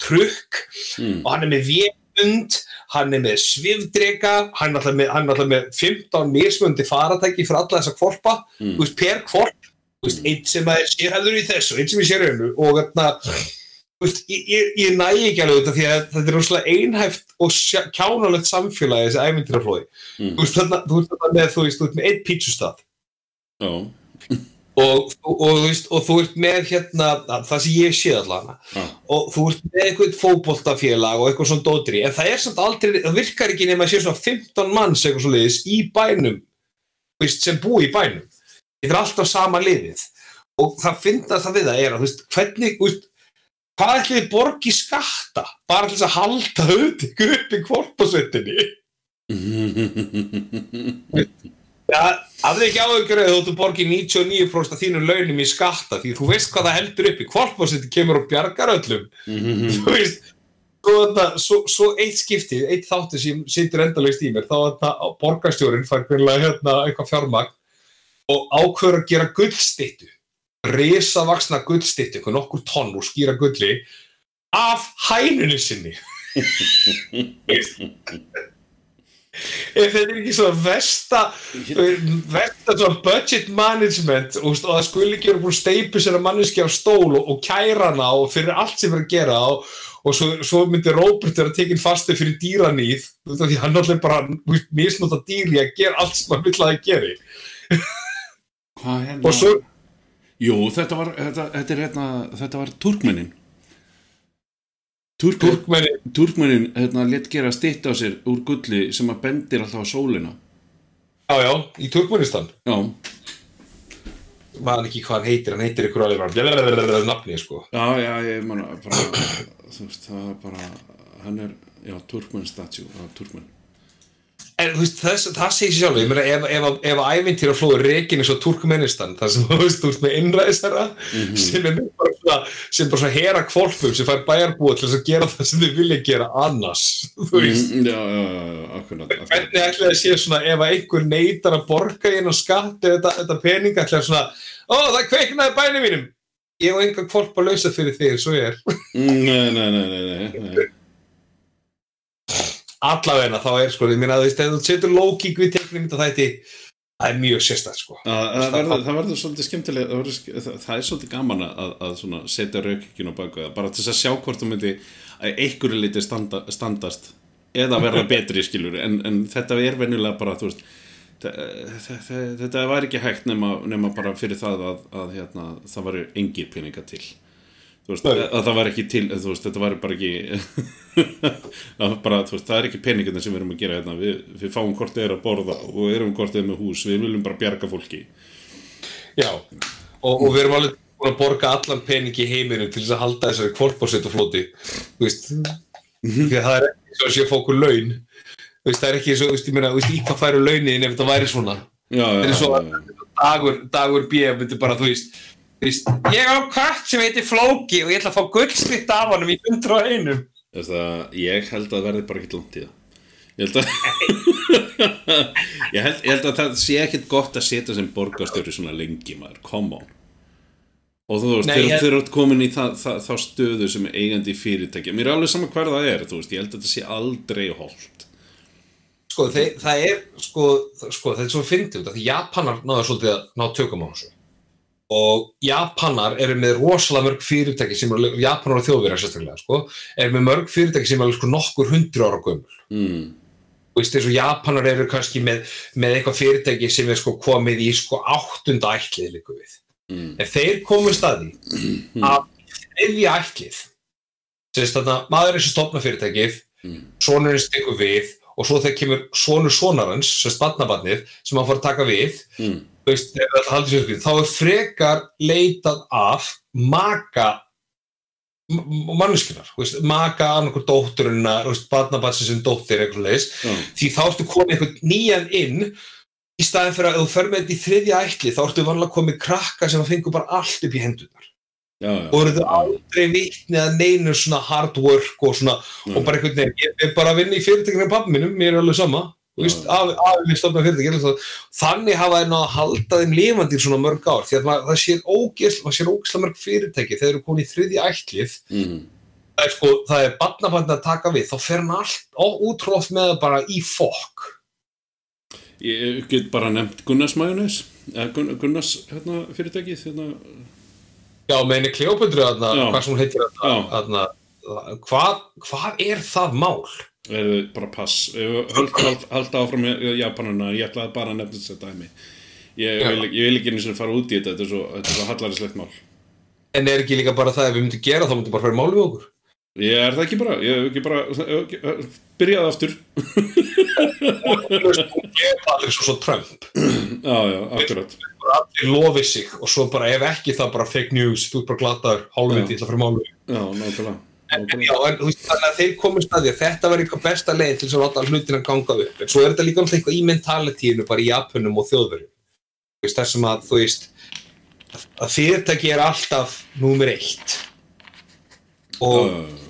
trukk og hann er með vébund hann er með svifdrega hann er alltaf með, er með 15 mismundi faratæki fyrir alla þessa þú veist, per þú veist, einn sem er sérhæður í þessu einn sem er sérhæður og þarna þú veist, ég, ég, ég næ ekki alveg þetta því að þetta er rosalega einhæft og kjánalegt samfélagi þessi ævindýraflóði þú veist þarna, þú veist þarna með þú veist, þú veist með einn pítsustaf Já. og, og, og, þú veist, og þú ert með hérna það sem ég sé allavega. Já. og þú ert með eitthvað fótboltafélag og eitthvað svona dótri en það er samt aldrei, það virkar ekki nema að sé svona 15 manns eitthvað svona liðis í bænum þú veist, sem búi í bænum. Þetta er alltaf sama liðið. Og það finnast það við það er að þú veist, hvernig, þú veist hvað ætlið þið borgi skatta? Bara til þess að halda auðvitað upp í kvorpasvettinni Já, af því ekki eða þú borgir 99% af þínum launum í skatta því þú veist hvað það heldur upp í. Kvolpásett kemur og bjargar öllum. Þú veist svo, þetta, svo, svo eitt skipti, eitt þáttu sem situr endalaust í mér þá þetta borgarstjórin fær hvernig hérna eitthvað fjármagn og ákveður að gera gullstittu risavaksna gullstittu, eitthvað nokkur tonn úr skýra gulli af hænunni sinni. Ef þetta er ekki svona versta versta svona budget management og, það skuli ekki vera búin steipu sér að manneski á stól og, og kæra hana og fyrir allt sem er að gera og, og svo, svo myndi Robert vera tekinn fastu fyrir dýranýð þú veist, því hann náttúrulega bara misnóta dýri að gera allt sem hann vill að það geri. Og svo Jú, þetta var, þetta, þetta er hérna, þetta var Turkmenin. Turk, Turkmeni Turkmenin hérna létt gera stitt á sér úr gulli sem að bendir alltaf á sólina. já já, í Turkmenistan Já, maður ekki hvað hann heitir, hann heitir ykkur alveg bara nafni sko já, já, ég manna bara, þú veist, það er bara, hann er, já, Turkmen statue, já, Turkmen. En veist, þess, það segir sér sjálf, ég meina ef, ef, ef, ef ævintýra flóður reikin eins og Turkmenistan, það sem þú veist, veist með innræðisara sem er bara svona, sem bara svona hera kvolpum sem fær bæjarbúa til þess að gera það sem þið vilja gera annars, þú veist. Mm, já, já, já, akkurat. Hvernig ætlaði að sé svona ef að einhver neytar að borga inn á skatt eða þetta, þetta pening ætlaði svona, ó það kveiknaði bænum mínum, ég og einhver kvolp að lausa fyrir þig, svo ég er. Mm, Nei, nei, nei, nei, nei, nei. Allavegna þá er sko, ég meina þú veist, ef þú setur lókík við teknum þetta þætti, það er mjög sérstætt sko. Það, það, verður, svolítið skemmtilega það, verður, það, það er svolítið gaman að, að svona setja raukikinu á baku það bara til að sjá hvort þú myndi að einhverju liti standa, standast eða verða betri skilur en, en þetta er venjulega bara þú veist þetta, þetta var ekki hægt nema, nema bara fyrir það að, að hérna, það varu engir peninga til veist, að það var ekki til veist, þetta var bara ekki bara, veist, það er ekki peningarnir sem við erum að gera hérna, við, við fáum hvort er að borða og erum hvort er með hús, við viljum bara bjarga fólki. Já, og, og við erum alveg búin að borga allan pening í heiminum til þess að halda þessari og flóti, þú veist, því að það er ekki svo að sé fókur laun, það er ekki svo, ég meina, í hvað færu launin ef þetta væri svona, já, það er já, svo já, dagur, dagur B myndi bara, þú veist, þú veist, ég á kvært sem heitir Flóki og ég ætla að fá gullstitt af honum í 101. Þess að ég held að það verði bara ekki langt í það. Ég held að ég, held, ég held að það sé ekkit gott að setja sem borgarstjóri svona lengi maður, come on. Og þú veist, ég- þeir eru komin í það, það, þá stöðu sem er eigandi í fyrirtæki mér er alveg sama hver það er, þú veist, ég held að þetta sé aldrei holdt sko, þeir, það er sko, það- sko, þetta er svo fyndið því Japanar náður svolítið að ná tökum á þessu og Japanar eru með rosalega mörg fyrirtæki sem eru, Japanar og þjóðverjar sérstaklega, sko, eru með mörg fyrirtæki sem eru sko nokkur hundru ára gömul mm. og veist, eins og Japanar eru kannski með, með eitthvað fyrirtæki sem er sko komið í sko áttunda ætlið líka við Mm. en þeir komið staði að þriðja ætlið sem þarna maður er sem stopna fyrirtækið Mm. sonurinn stekur við og svo þegar kemur sonur sonarins sem spannabarnið sem hann fór að taka við Mm. veist, þá er frekar leitað af maka manneskunar, maka annarkur dótturina, barnabatsi sem dóttir eitthvað leis, Já. því þá ertu komið eitthvað nýjan inn í staðin fyrir að ef þú fer með þetta í þriðja ætli þá ertu vanlega komið krakka sem fengur bara allt upp í hendunar já, já, og eru þau aldrei vitni að neinu svona hard work og svona Nei. og bara einhvern veginn, ég er bara að vinna í pappa mínum, mér er alveg sama Já. þannig hafa þeir náða að halda þeim lifandi í svona mörg ár, því að maður, það sér ógeðsl, maður sér ógeðslega mörg fyrirtæki þegar þeir eru komin í þriðja ætlið mm. það er sko, það er barnabarn að taka við þá fer hann allt útróð með það bara í fokk ég get bara nefnt Gunnars Majónis Gun, Gunnars hérna, fyrirtækið hérna, já, meðinni Kleopundru, þarna, Já. hvað sem hún heitir þarna, hvað, hvað er það mál? verður bara pass? Halda áfram með Japanuna ég ætlaði bara að nefna þetta dæmi. Ég vil, ég vil ekki einu sinni fara út í þetta þetta er svo, er svo hallarislegt mál. En er ekki líka bara það ef við myndum gera þá myndum bara fara í mál við okkur? ég er það ekki bara, ég hef ekki bara ekki, byrjaði aftur. Allir svo svo Trump. Já, já, akkurat bara allir lofi sig og svo bara ef ekki það bara fake news þú ert bara glataður, hálfviti, að fara í málu en, nákvæmlega. já, en veist, þannig að þeir komast að því að þetta var eitthvað besta leið til þess að láta hlutina ganga upp. En svo er þetta líka náttúrulega eitthvað í mentalitíinu bara í Japunum og veist, þessum að þú veist að fyrirtæki er alltaf númer eitt. Og þú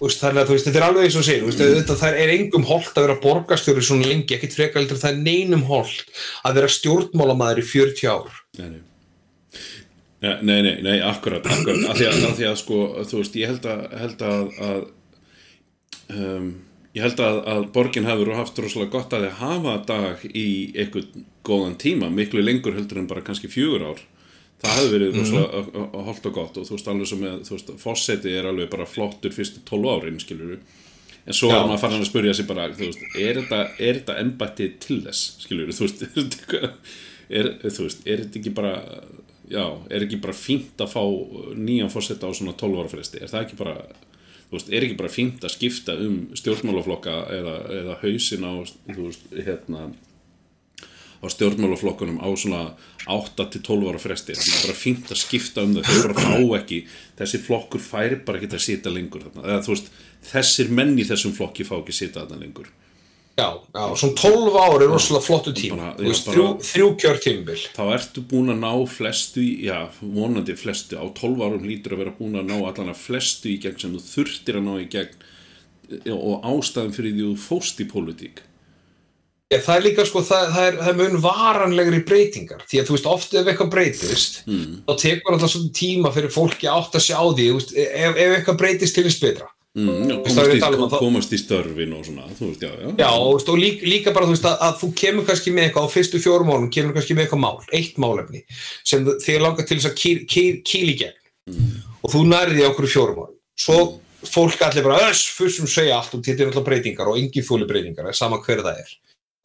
veist, þannig að þú veist, þetta er alveg eins og segir þetta, það er engum holt að vera borgarstjóri svona lengi, ekkit en það er neinum holt að vera stjórnmálamæður í 40 ár. Nei, nei. Nei, nei, nei, akkurat, akkurat. Af því að, því að sko, þú veist, ég held að, held að, að um, ég held að, að borgin hefur haft rosalega gott að þið hafa dag í einhvern góðan tíma, miklu lengur heldur en bara kannski fjögur ár það hefði verið mm. holdt og gott og þú veist, alveg sem með, þú veist, fósetti er alveg bara flottur fyrstu 12 árin, skilur en svo er maður farin að spyrja sig bara, veist, er þetta, embætti til þess, skilur þú veist, er, er, þú veist, er þetta ekki bara já, er ekki bara fínt að fá nýjan fórseta á svona 12 ára fresti? Er það ekki bara, þú veist, er ekki bara fínt að skipta um stjórnmálaflokka eða, eða hausin á þú veist, hérna á stjórnmálaflokkunum á svona 8 til 12 ára fresti. Það er bara fínt að skipta um það þau bara fá ekki, þessi flokkur fær bara ekki að sita lengur eða veist þessir menn í þessum flokki fá ekki að sita þarna lengur. Já, já, svona 12 ár er rosalega flottu tíma Bara- veist, bara- þrjú, þrjú kjör tímabil þá ertu búin að ná flestu já, vonandi flestu. Á 12 árum lítur að vera búin að ná allan að flestu í gegn sem þú þurftir að ná í gegn og ástæðum fyrir því þú fóst í pólitík Já, það er líka sko, það, það, er, það er mun varanlegri breytingar. Því að þú veist, oft ef eitthvað breytist mm. þá tekur alltaf svona tíma fyrir fólki átt að sjá því, veist, ef, ef eitthvað breytist til þess betra. Mm, já, komast, í, um það. komast í störfin og svona þú veist, já, já, Já, og, og líka, líka bara, þú veist, að, að þú kemur kannski með eitthvað á fyrstu fjórum málum, kemur kannski með eitthvað mál, eitt málefni sem þig langar til þess að kýl, kýl, kýl í gegn. Og þú nærði okkur fjórum málum svo fólk allir bara öss, fyrst sem segja allt og þetta er alltaf breytingar og engin fóli breytingar, sama hver það er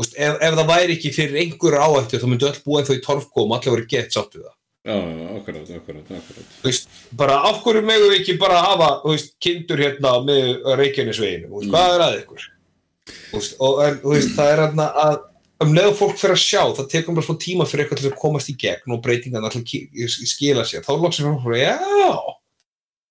veist, ef, ef það væri ekki fyrir einhverju áhættu þá myndu öll búa ennþá í torfkóm allir voru gett sátt við það. Já, akkurat, akkurat, akkurat. Þú veist, bara af hverju megum við ekki bara hafa þú veist, kindur hérna með Reykjanesveginu, veist, hvað er að ykkur? Þú veist, og en, þú veist, það er hérna að um leðu fólk fyrir að sjá, það tekur bara smá tíma fyrir eitthvað til að komast í gegn og breytingan alltaf skila sér, þá loksum við já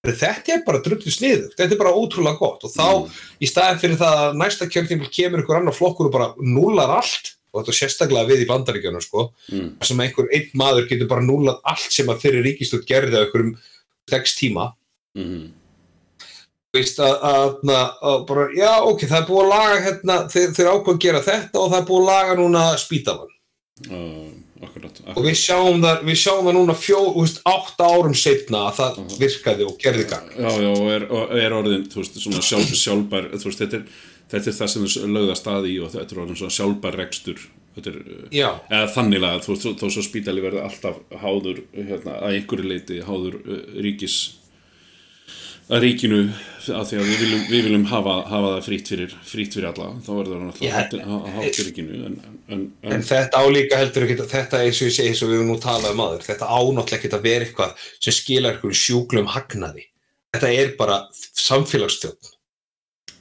þetta er bara drullu sniðugt, þetta er bara ótrúlega gott. Og þá í staðin fyrir það að næsta kjörntímil kemur ykkur annar flokkur og bara núlar allt og þetta er sérstaklega við í bandaríkjunum sko, mm. sem einhver einn maður getur bara núlað allt sem að fyrir ríkistöld gerði á einhverjum sex tíma. Mm. veist að, að, að, að bara, já ok, það er búið að laga hérna, þeir, þeir að gera þetta og það er búið að laga núna spítalan Uh, akkurat, og akkurat. við sjáum það, við sjáum það núna fjó, þú veist, átta árum setna að það virkaði og gerði gang Já, já, og er, og er orðin, þú veist, sjálf, sjálfbær, þú veist, þetta er, þetta er það sem þau lögða stað í og þetta er orðin sjálfbær rekstur, er, eða þannig að þú veist, þó svo spítali verði alltaf háður, hérna, að einhverju leiti háður uh, ríkis, að ríkinu, að því að við viljum, við viljum hafa, hafa það frýtt fyrir, fyrir alla, þá verður það náttúrulega að hátt fyrir ríkinu, en, en, en, En þetta álíka heldur ekki, þetta eins og ég segi og við nú talað um aður, þetta ánáttúrulega ekki að vera eitthvað sem skilar eitthvað sjúklum hagnaði. Þetta er bara samfélagsstjórn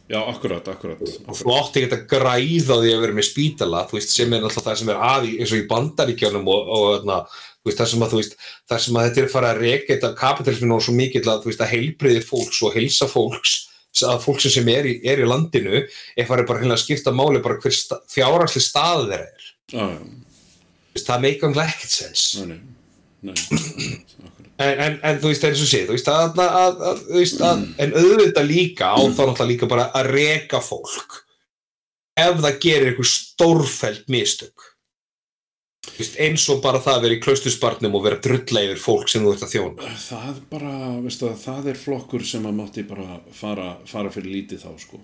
já, akkurat, akkurat, og þú átti ekki að græða því að vera með spítala, þú veist, sem er náttúrulega það sem er aði eins og í bandaríkjánum og, og þarna, þú veist, þar sem að, veist, þar sem að þetta er fara að reka þetta kapitalismin og svo mikill að, veist, að heilbriði fólks og heilsa fólks að fólksum sem er í, er í landinu er farið bara hérna að skipta máli bara hver sta, fjárhagsli stað þeirra er. Þú veist, það meika um ekkert sens. nei, nei, nei. En, en, en þú veist, eins og sé, þú veist, að, að, að, að, þú veist að, en auðvitað líka á þá náttúrulega líka bara að reka fólk ef það gerir einhver stórfælt mistök. Eins og bara það að vera í klaustusbarnum og vera drulla yfir fólk sem þú ert að þjóna. Það bara, veistu það, er flokkur sem að mátti bara fara, fara fyrir lítið þá, sko.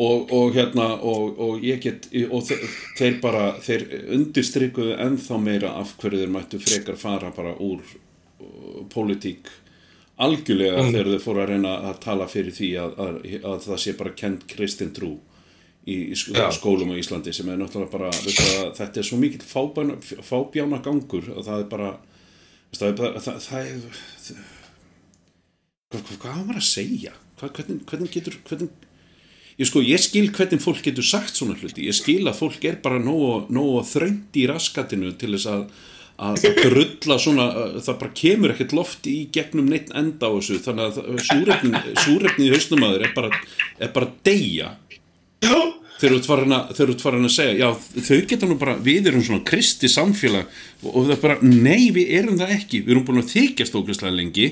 Og, og hérna, og, og ég get, og þeir, bara, þeir undirstrikuðu ennþá meira af hverju þeir mættu frekar fara bara úr uh, pólitík algjörlega þegar þeir fóru að reyna að tala fyrir því að, að, að það sé bara kent kristin trú í, skólum á Íslandi sem er náttúrulega bara, það, þetta er svo mikill fábjána, fábjána gangur að það er bara, það, er bara- það, það er, hvað, hvað, hvað á maður að segja? Hvað, hvernig, hvernig getur hvernig, ég sko, ég skil hvernig fólk getur sagt svona hluti, ég skil að fólk er bara nógu, þrönd í raskatinu til þess að að það drulla svona, það bara kemur ekkert loft í gegnum neitt enda á þessu. Þannig að súrefni, í hausnum að þeir er bara, er bara að deyja Já. þeir eru farin að, segja já, þau geta nú bara, við erum svona kristi samfélag og, og það er bara nei, við erum það ekki, við erum búin að þykjast ógæslega lengi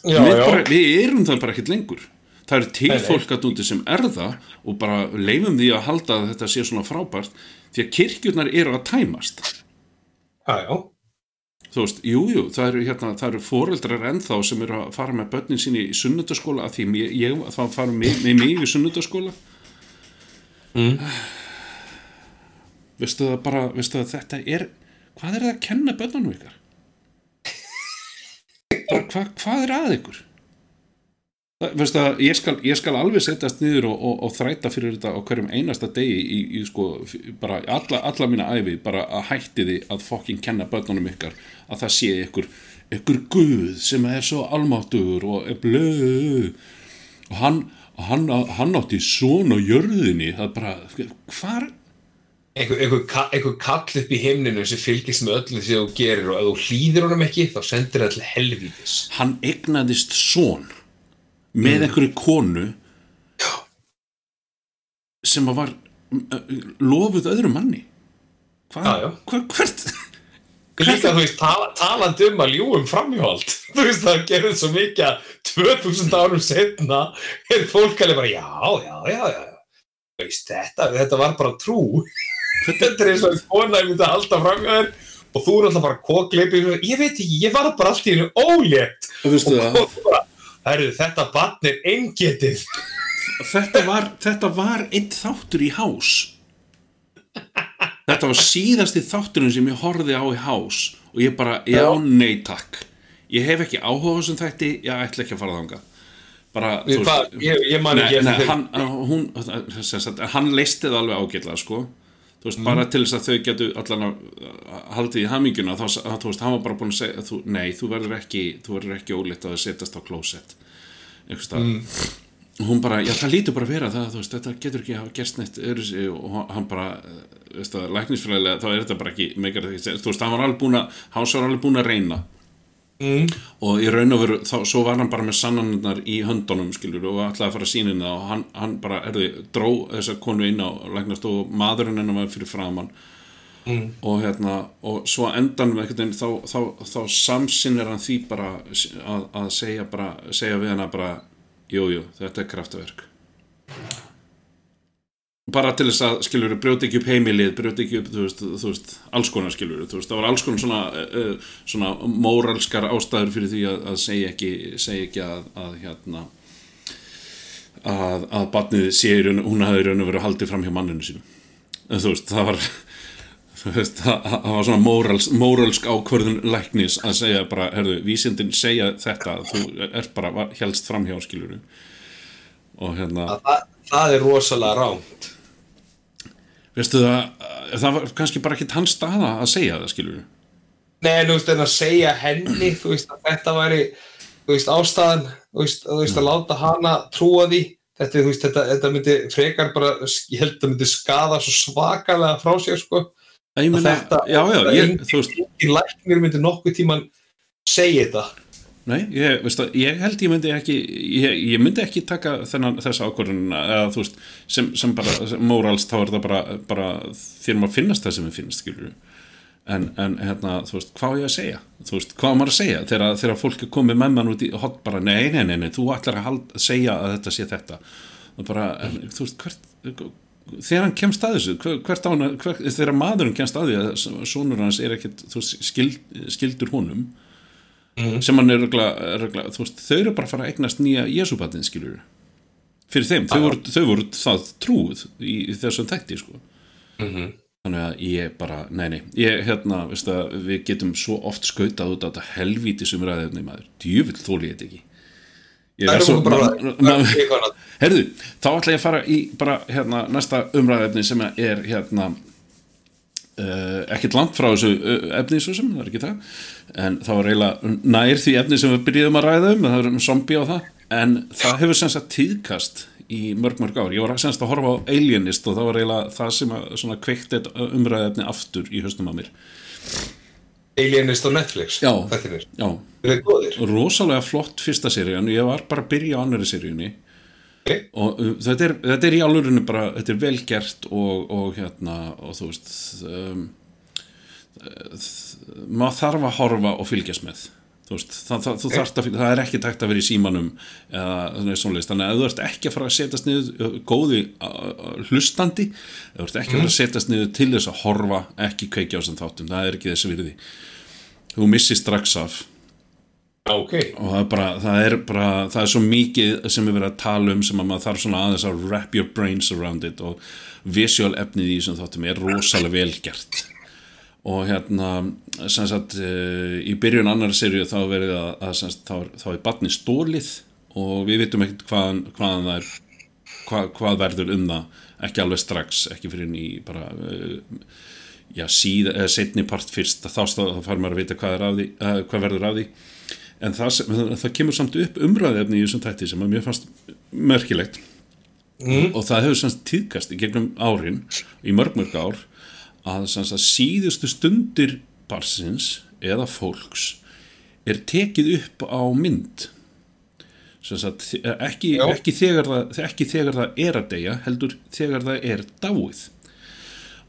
Já, við, já. bara, við erum það bara ekkert lengur það eru til Nei, fólk að úti sem er það og bara leifum því að halda að þetta sé svona frábært því að kirkjurnar eru að tæmast Já, já. þú veist, jú, jú, það eru, hérna, það eru foreldrar ennþá sem eru að fara með börnin sín í sunnundaskóla að því ég, ég þá fara með, með mig í sunnundaskóla Mm. veistu það bara veistu það þetta er, hvað er það að kenna börnunum ykkar? Bara, hva, hvað er að ykkur? Það, veistu það ég skal, ég skal alveg setjast niður og, og, og þræta fyrir þetta á hverjum einasta degi í, í sko, bara alla, alla mína æfi bara að hætti því að fokkin kenna börnunum ykkar að það sé ykkur ykkur guð sem er svo almáttugur og er blöð. Og hann, hann, hann átti svona á jörðinni það bara, hvar Einhver, einhver, ka- einhver kall upp í himninu sem fylgist með öllu því þú gerir og ef þú hlýðir honum ekki þá sendir það til helvítis. hann egnaðist son með einhverju konu sem var lofuð öðrum manni hvað, Já, já. hvað, hvert Líka, veist, tala, talandi um að ljúum framhjóld. Þú veist, það gerði svo mikið að 2000 árum setna er fólk alveg bara, já, já, já, já. Veist, þetta, þetta var bara trú. Þetta er eins og að kona myndi að halda framhjóðir og þú er alltaf bara kokleipið. Ég veit ekki, ég var bara allt í hennu ólétt. Og þú bara, herru, þetta barn er eingetið. þetta var, þetta var einn þáttur í hás þetta var síðasti þátturinn sem ég horfði á í hás og ég bara, já, nei takk. Ég hef ekki áhuga þessum þætti ég ætla ekki að fara þangað. Bara, þú hvað, ég, ég eftir þeim. hann, hún, sem hann leisti það alveg ágætlega sko. þú veist, bara til þess að þau getu allan að haldið í haminguna þá, þú veist, hann var bara búin að segja þú, nei, þú verður ekki, ekki óleitt að setjast á klósett einhvers stað hún bara, já það lítur bara að vera það, veist, þetta getur ekki hafa gerst neitt öðru og hann bara eh, veist það, læknisfræðilega, þá er þetta bara ekki meikar því, þú veist, hann var alveg búin að Hans var alveg búin að reyna Mm. og í raun og veru, þá, svo var hann bara með sannanirnar í höndunum, skilur og ætlaði að fara að sína það og hann, hann bara, erði, dró þessa konu inn á læknast og maðurinn hennar var fyrir framann Mm. og hérna, og svo endan veginn, þá, þá, þá samsinnir hann því bara að, að segja bara, segja við hana bara jú, jú, þetta er kraftaverk bara til þess að skilur brjóti ekki upp heimilið, brjóti ekki upp þú veist, þú veist, alls konar skilur þú veist, það var alls konar svona, uh, svona móralskar ástæður fyrir því að, að segja ekki, segja ekki að, að hérna að, að barnið sé hún hafði í raun og verið haldið fram hjá manninu sínum. En þú veist, það var það, var svona mórals, móralsk ákvörðun læknis að segja bara, herðu, vísindin segja þetta þú er bara helst fram hjá skilur og hérna að, það, það er rosalega rámt veistu það, það var kannski bara ekki hans staða að segja það skilur Nei, þú veist, en að segja henni þú veist, að þetta væri þú veist, ástæðan, þú veist, þú veist að láta hana trúa því þetta, þú veist, þetta, þetta myndi frekar bara ég held að myndi skada svo svakalega frá sér, sko meina, þetta, já, já, ég, þú veist í læknir myndi nokkuð tíman segja þetta. Nei, ég, veistu, ég held ég myndi ekki ég, ég myndi ekki taka þennan þessa ákvörðun eða þú veist, sem, sem bara mórals, þá er það bara, bara þér maður finnast það sem við finnst, skilur en, en hérna, þú veist, hvað er ég að segja? Þú veist, hvað er maður að segja? Þegar, þegar fólk er komið með mann út í hot bara, nei, nei, nei, nei þú ætlar að hald, segja að þetta sé þetta. Og bara, en, þú veist, hvert þegar hann kemst að þessu hann, hver, þegar maðurinn kemst að því að sonur hans er veist, skild, skildur honum mm. sem hann er regla, regla, þú veist, þau eru bara að fara að eignast nýja Jésúbatinn, skilur fyrir þeim, þau voru, þau voru það trúð í, í þessum þætti, sko. Mm -hmm. þannig að ég bara, nei, nei ég, hérna, að við getum svo oft skautað út á þetta helvíti sem ræðefni maður, djúvill þóli ég þetta ekki ég Það er svo herðu, þá ætla ég að fara í bara, hérna, næsta umræðefni sem er, hérna uh, ekkert langt frá þessu uh, efni svo sem, það er ekki það. En það var eiginlega nær því efni sem við byrjuðum að ræða um, það er um zombie á það. En það hefur sem sagt tíðkast í mörg mörg ár, ég var sem sagt að horfa á Alienist og það var eiginlega það sem að svona kveikt umræðefni aftur í höstum á mér Alienist á Netflix. Já. já, rosalega flott fyrsta seríun ég var bara að byrja á annari seríunni. Ok. og uh, þetta er, þetta er í álurinu bara, þetta er vel gert og, og hérna og þú veist um, uh, maður þarf að horfa og fylgjast með. Þú veist, það, það, þú að, það er ekki takt að vera í símanum eða svoleiðis, þannig að þú ert ekki að fara að setjast niður uh, góði hlustandi, þú ert ekki að fara að setjast niður til þess að horfa ekki kveikja á þessum þáttum, það er ekki þessi virði þú missir strax af. Ok, og það er bara, það er bara það er svo mikið sem við verðum að tala um sem að maður þarf svona aðeins að wrap your brains around it og visual efnið í þessum þáttum er rosalega vel gert. Og hérna sem sagt uh, í byrjun annar serju þá verið að, að sem sagt, þá, er- þá er barni stólið og við vitum ekkert hvaðan, hvaðan það er hvað, hvað verður um það. Ekki alveg strax, ekki fyrir í bara uh, já, síð, eða setni part fyrst þá, þá, þá fær maður að vita hvað, því, uh, hvað verður af því. En það, það, kemur samt upp umræðefni í þessum tætti sem að mér fannst merkilegt. Mm. og það hefur semst tíðkast í gegnum árin í mörg mörg ár að, semst, að síðustu stundir barsins eða fólks er tekið upp á mynd. Sagt, ekki, ekki, þegar það, ekki þegar það er að deyja heldur þegar það er dáið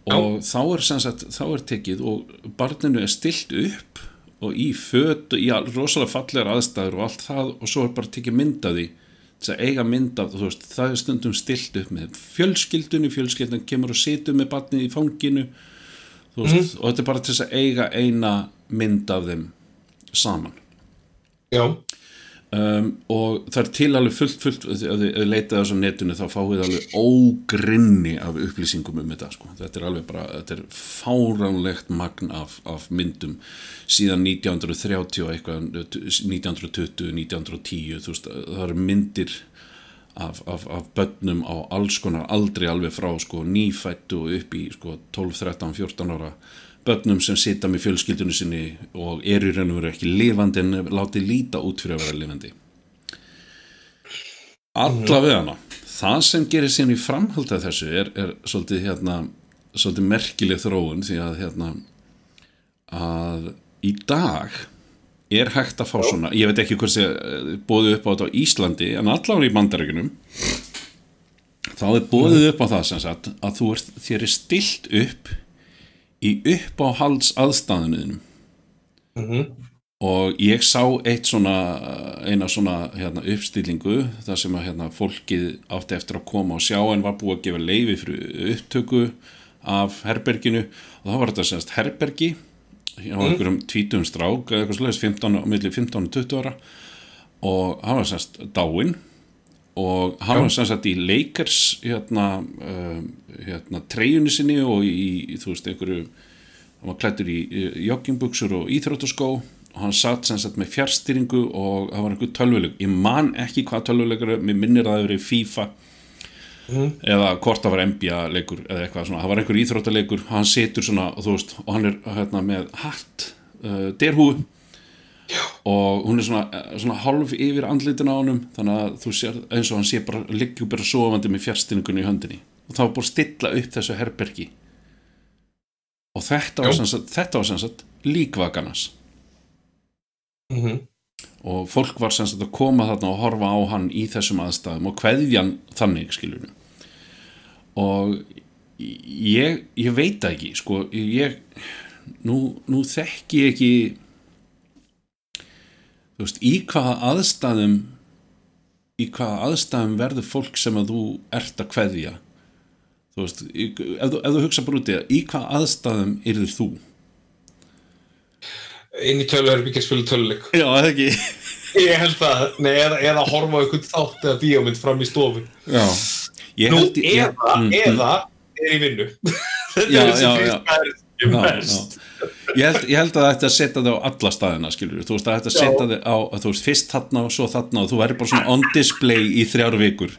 og þá er, sem sagt, þá er tekið og barninu er stilt upp og í föt í all- rosalega fallegar aðstæður og allt það og svo er bara tekið mynd af því þess að eiga mynd af þú veist, það er stundum stilt upp með fjölskyldunni, fjölskyldun kemur og situr með barnið í fanginu þú veist, og þetta er bara til þess að eiga eina mynd af þeim saman. Já, um, og það er til alveg fullt, fullt ef þið ef þið leitað þessu á netinu þá fáið alveg ógrinni af upplýsingum um þetta sko. þetta er alveg bara, þetta er fáránlegt magn af, af myndum síðan 1930 og eitthvað 1920, 1910 þú veist, það eru myndir af, af, af börnum á alls konar aldrei alveg frá sko, nýfættu og upp í sko, 12, 13, 14 ára börnum sem sita með fjölskyldunni sinni og eru í raun og veru ekki lifandi en láti líta út fyrir að vera lifandi. Allavega hana það sem gerir síðan í framhald af þessu er, er svolítið hérna svolítið merkileg þróun því að hérna að í dag er hægt að fá svona ég veit ekki hversi bóðu upp á þetta á Íslandi en allavega í bandaríkunum þá er bóðið upp á það sem sagt að þú ert, þér er stilt upp í uppáhalds aðstæðunuðinum og ég sá eitt svona eina svona hérna, uppstillingu þar sem að hérna, fólkið átti eftir að koma og sjá en var búið að gefa leifi fyrir upptöku af herberginu. Og þá var þetta semst herbergi hjá einhverjum tvítum strák eða eitthvað slags 15, á milli 15 og 20 ára. Og hann var semst dáinn og hann var semst í Lakers hérna, um, hérna treyjunni sinni og í, þú veist, einhverju hann var klættur í í joggingbuxur og íþróttaskó. Og hann satt sem sagt með fjárstýringu og það var einhver tölvuleik ég man ekki hvað tölvuleikar er, mér minnir að það hefur verið FIFA eða hvort það var NBA leikur eða eitthvað svona, það var einhver íþróttaleikur hann situr svona og þú veist og hann er hérna með hatt uh, derhúu og hún er svona, eh, svona hálf yfir andlitin á honum þannig að þú sér eins og hann sé bara liggur bara sofandi með fjárstýringunni í höndinni. Og það var búið að stilla upp þessu herbergi. Og þetta var Já. sem sagt, þetta var sem sagt líkvakanas mm og fólk var sem sagt að koma þarna og horfa á hann í þessum aðstæðum og kveðjan þannig skiljunu og ég, ég veit ekki sko, ég nú, nú þekki ég ekki þú veist, í hvaða aðstæðum í hvaða aðstæðum verður fólk sem að þú ert að kveðja? Þú veist, í, ef, þú, ef þú hugsa út í það hvaða aðstæðum yrður þú? Inn í töluherbyggja spila töluleik. Já, eða ekki? Ég held það, nei, eða, eða horfa einhvern þátt eða bíómynd fram í stofu. Já, ég nú, held ég- eða, Mm, mm. eða er í vinnu. Þetta Já, er þessi já, já. Já, mest. Ég, held, ég held að að setja þig á alla staðina skilur, þú veist að þetta setja þig á þú veist fyrst þarna og svo þarna og þú væri bara svona on display í þrjár vikur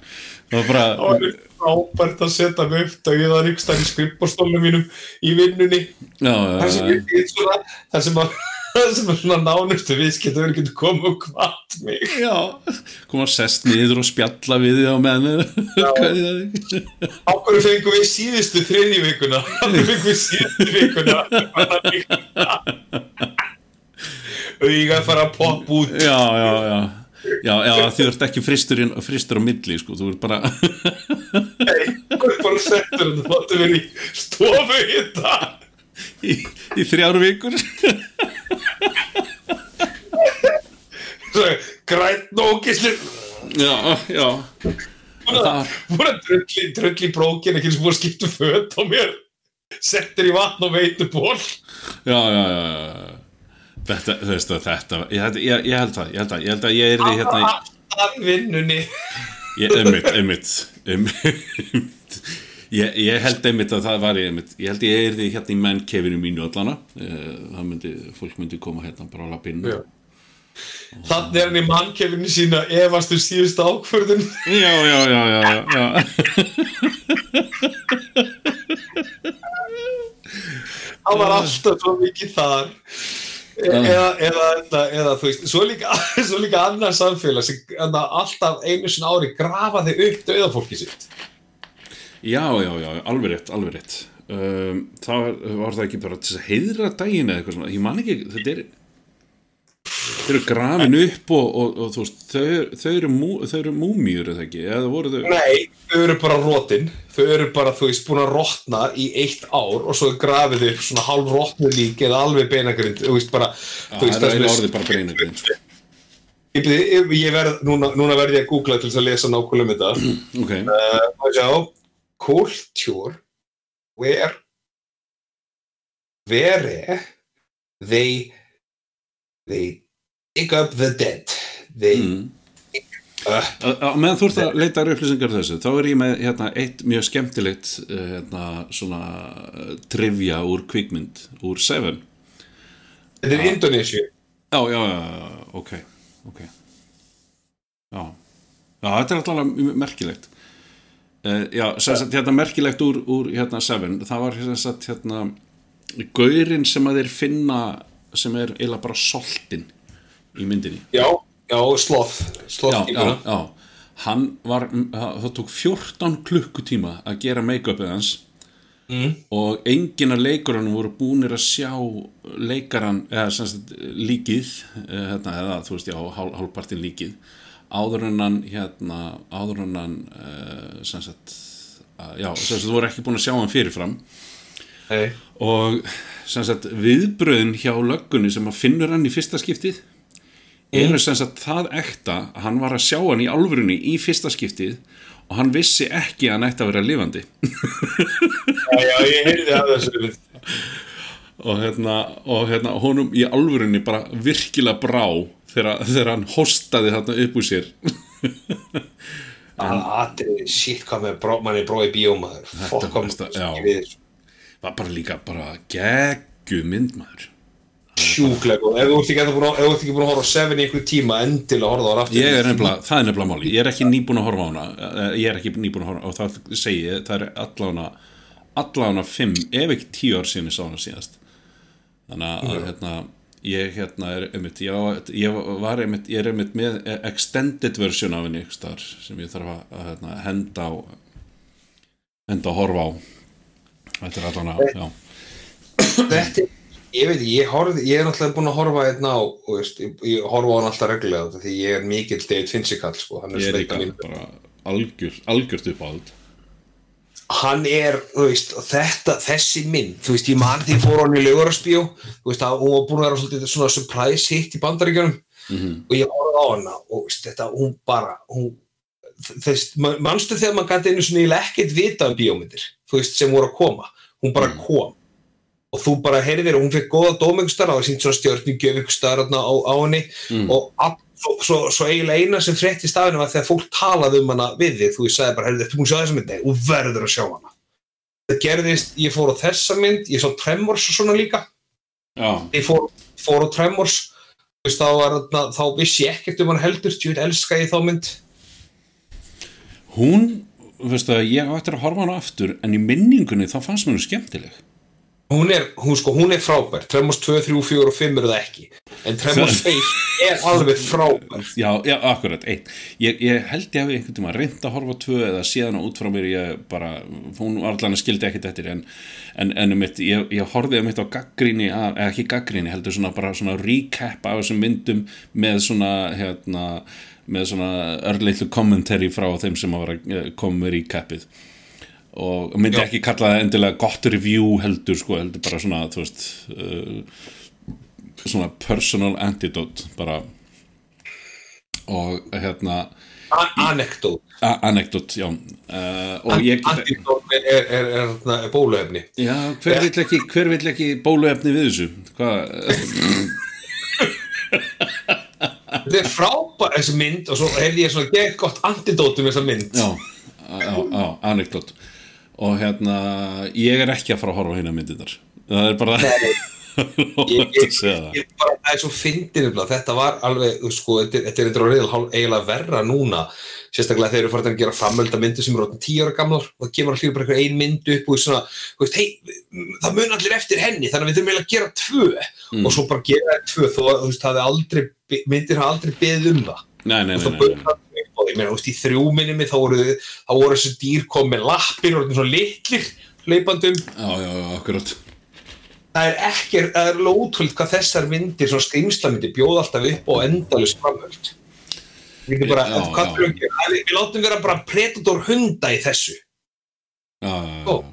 það var bara, Það er frábært að setja mig upp dauðan ykkur stað í skrippastólnum mínum í vinnunni það sem ég er svona það sem að það sem er svona nánustu viðskiptur getur komið og kvart mig. Já koma að sest niður og spjalla við þig á meðan hvað er það? á hverju fengum við síðustu þriðju vikuna? Á hverju fengum við síðustu vikuna? Auðvitað að fara að poppa út. Já, já, já. Já, já, þú ert ekki fristur, inn- fristur á milli, sko, þú ert bara hverju bara settur þetta máttu verið í stofu hitta í, í þrjár vikur. Grænt nókislu Já, já. Það- búin að drulli, drulli brókin ekki sem að skipta um föt á mér? Settir í vatn og veitur ból Já, já, já, já Þetta, þú veist að þetta ég, ég, ég held það, ég held það, ég held að ég er því hérna alltaf vinnunni. Einmitt, einmitt, einmitt ég, ég held einmitt að það var ég einmitt, ég held ég er því hérna í mennkefinu mínu allana Eh, það myndi, fólk myndi koma hérna bara á lappinu þannig er hann í mannkefinu sína efast um síðustu ákvörðun. Já, já, já, já, já, hann var alltaf svo mikið þar. E- eða, eða, eða, eða þú veist svo líka, svo líka annar samfélag sem alltaf einu sinna ári grafa þig upp döðafólki sitt já, já, já, alveg rétt, alveg rétt. Um, það var, var það ekki bara til þess að heiðra daginn eða eitthvað svona, ég man ekki þetta er þeir eru grafin upp og, og, og þú veist, þau, þau eru, mú, þau eru múmíur eða ekki, eða voru þau Nei, þau eru bara rótin þau eru bara, þú veist, búin að rótna í eitt ár og svo grafið upp svona hálf rótnu lík eða alveg beinagrind þú veist bara, þú það er er orðið bara breinagrind sko. ég, verð, núna, núna verð ég að googla til þess að lesa nákvæmlega um þetta. Ok, uh, og sjá culture where where they they dig up the dead they mm. uh, á meðan þú ert að leita upplýsingar þessu, þá er ég með hérna, eitt mjög skemmtilegt eh, hérna, svona eh, trivia úr kvikmynd, úr Seven. þetta er Indonésiu Já, já, já, já, ok, ok. Já, já þetta er alltaf merkilegt. Uh, já, sem sagt, hérna merkilegt úr, úr hérna Seven, það var sem sagt, hérna, gaurinn sem að þeir finna sem er eiginlega bara soltinn í myndinni. já, já, sloth sloth já, já, hann var, það tók 14 klukkutíma að gera make-upið hans Mm. og enginn af leikurunum voru búnir að sjá leikaran, eða sem sagt líkið, eh, hérna, eða þú veist já, hál, hálfpartin líkið áður en hann, hérna áður en hann uh, sem sagt, að, já, sem sagt þú voru ekki búin að sjá hann fyrirfram Nei. og sem sagt viðbröðin hjá löggunni sem að finnur hann í fyrsta skiptið eru sem sagt það ekta að hann var að sjá hann í alvörunni í fyrsta skiptið og hann vissi ekki að hann ætti að vera lifandi Já, já, ég heyrði af þessu. og hérna, og hérna honum í alvörunni bara virkilega brá þegar, þegar hann hostaði þarna upp úr sér. Atrið, shit, hvað með bró, manni brói bíómaður. Var kom við var bara líka bara geggu myndmaður Sjúklega góð. Ef þú ert ekki búin að- að horfa á Seven í einhver tíma, endilega horfa á ég er nefnilega, það er nefnilega máli ég er ekki nýbúin að horfa á hana. Eh, ég er ekki nýbúin að horfa og það segi ég, það er allavega allavega fimm, ef ekki tíu ár síðan ég sá hana síðast þannig að hérna ég hérna er einmitt, ég, á- ég var einmitt, ég er einmitt með extended version af henni staðar sem ég þarf að, að hérna, henda á henda að horfa á. Þetta er allavega, já. Þetta, ég veit, ég, horfði, ég er náttúrulega búin að horfa hérna á, og veist, ég, ég horfa á hann alltaf reglulega því ég er mikill David Finchikall, sko. Ég er líka bara algjör, algjört upp á allt hann er, þú veist, þetta, þessi mynd, þú veist, ég man því fór hann í Laugararsbíó, þú veist, að hún var búin að vera svolítið svona surprise hit í bandaríkjunum. Og ég horfði á hana og veist, þetta, hún bara, hún þess, man- manstu þegar maður gæti einu svona ekkert vita um bíómyndir, þú veist, sem voru að koma, hún bara kom. Og þú bara heyrðir hún fekk góða dómengustar það sínt svona staðar á, á henni. Og all, svo, svo, svo eiginlega eina sem frétti stafinu var þegar fólk talaði um hana við þig, þú veist, sagði bara, þetta búin að sjá þessa mynd, og verður að sjá hana. Það gerðist, ég fór á þessa mynd ég sá Tremors og svona líka. Já, ég fór, fór á Tremors þú veist, þá, var, þarna- þá vissi ég ekkert um hann heldur, veit, elska ég þá mynd. Hún veistu að ég eftir að horfa hana aftur en í minningunni þá fannst mér hún skemmtileg hún er, hún sko, hún er frábær. Tremors 2, 3, 4 og 5 eru það ekki. En Tremors 1 er alveg frábær. Já, já, akkurat, einn ég, ég held ég hafi einhvern tíma reynd að horfa á tvö eða síðan út frá mér ég bara hún var allan að skildi ekkit eftir en, en, en um eitt, ég, ég horfði um eitt á gaggríni, eða ekki gaggríni heldur svona bara svona recap af þessum myndum með svona hérna með svona örleitlu commentary frá þeim sem að vera eh, koma með recapið og myndi Já. ekki kalla það endilega gott review heldur sko, heldur bara svona þú veist uh, svona personal antidote bara. Og hérna anekdót. A- anecdote, já. Uh, ég anekdót er, er, er, er, er bóluefni. Já, hver vill ekki, ekki bóluefni við þessu? Hvað þetta er frábær þessi mynd og svo heyrði ég svona gett gott antidótum þessa mynd. Já, já, já, anecdote og hérna ég er ekki að fara að horfa hérna myndirnar. Það er bara ég, ég, ég, ég bara, það er svo nefnilega, þetta var alveg, sko, þetta er- er eiginlega verra núna. Sérstaklega þegar eru farin að gera framölda myndu sem eru orðin tíu ára gamlar og það kemur allir bara eitthvað ein myndu upp og svona, veist, hei, það mun allir eftir henni, þannig að við þurfum eiginlega að gera tvö. Og svo bara gera tvö þó að þú veist, það hefði aldrei, myndir hafa aldrei beðið um það. Nei, nei, nei, nei, ég meina, þú veist, í þrjúminni þá voru, voru þessi dýr komið lappir og svona litlir hleypandum já, já, já, akkurat það er ekki, það er ótrúld hvað þessar myndir, svona skrimslamyndir bjóða alltaf upp á endalus framöld við getum bara, Já, já. við, við látum vera bara predator hunda í þessu já, já, já.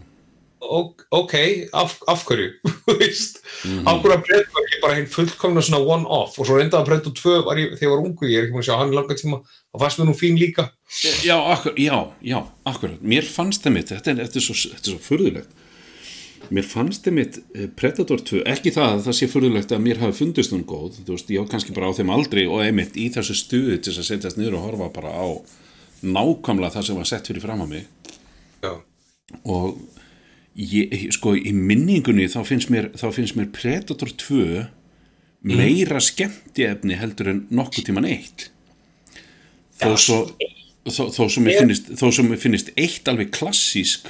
Ok, af, af hverju? Veist, Mhm. af hverju að predator ekki bara hinn fullkomna svona one-off? Og svo reyndaði að predator 2 var ég, þegar ég var ungu ég er ekki múin að sjá hann langa tíma og fannst mér nú fín líka. Já, akkur, já, já, akkurat. Mér fannst það mitt, þetta er, þetta er svo, svo furðulegt. Mér fannst það mitt Predator 2, ekki það að það sé furðulegt að mér hafi fundist hún góð þú veist, ég var kannski bara á þeim aldrei og einmitt í þessu stuði til þess að setjast niður og horfa bara á nákvæmlega það sem var sett fyrir fram að mig. Já, og ég, sko í minningunni þá finnst mér, þá finnst mér Predator 2 meira skemmtiefni heldur en nokkuð tíman eitt. Þó svo þó, þó sem mér finnist þó sem mér finnist eitt alveg klassísk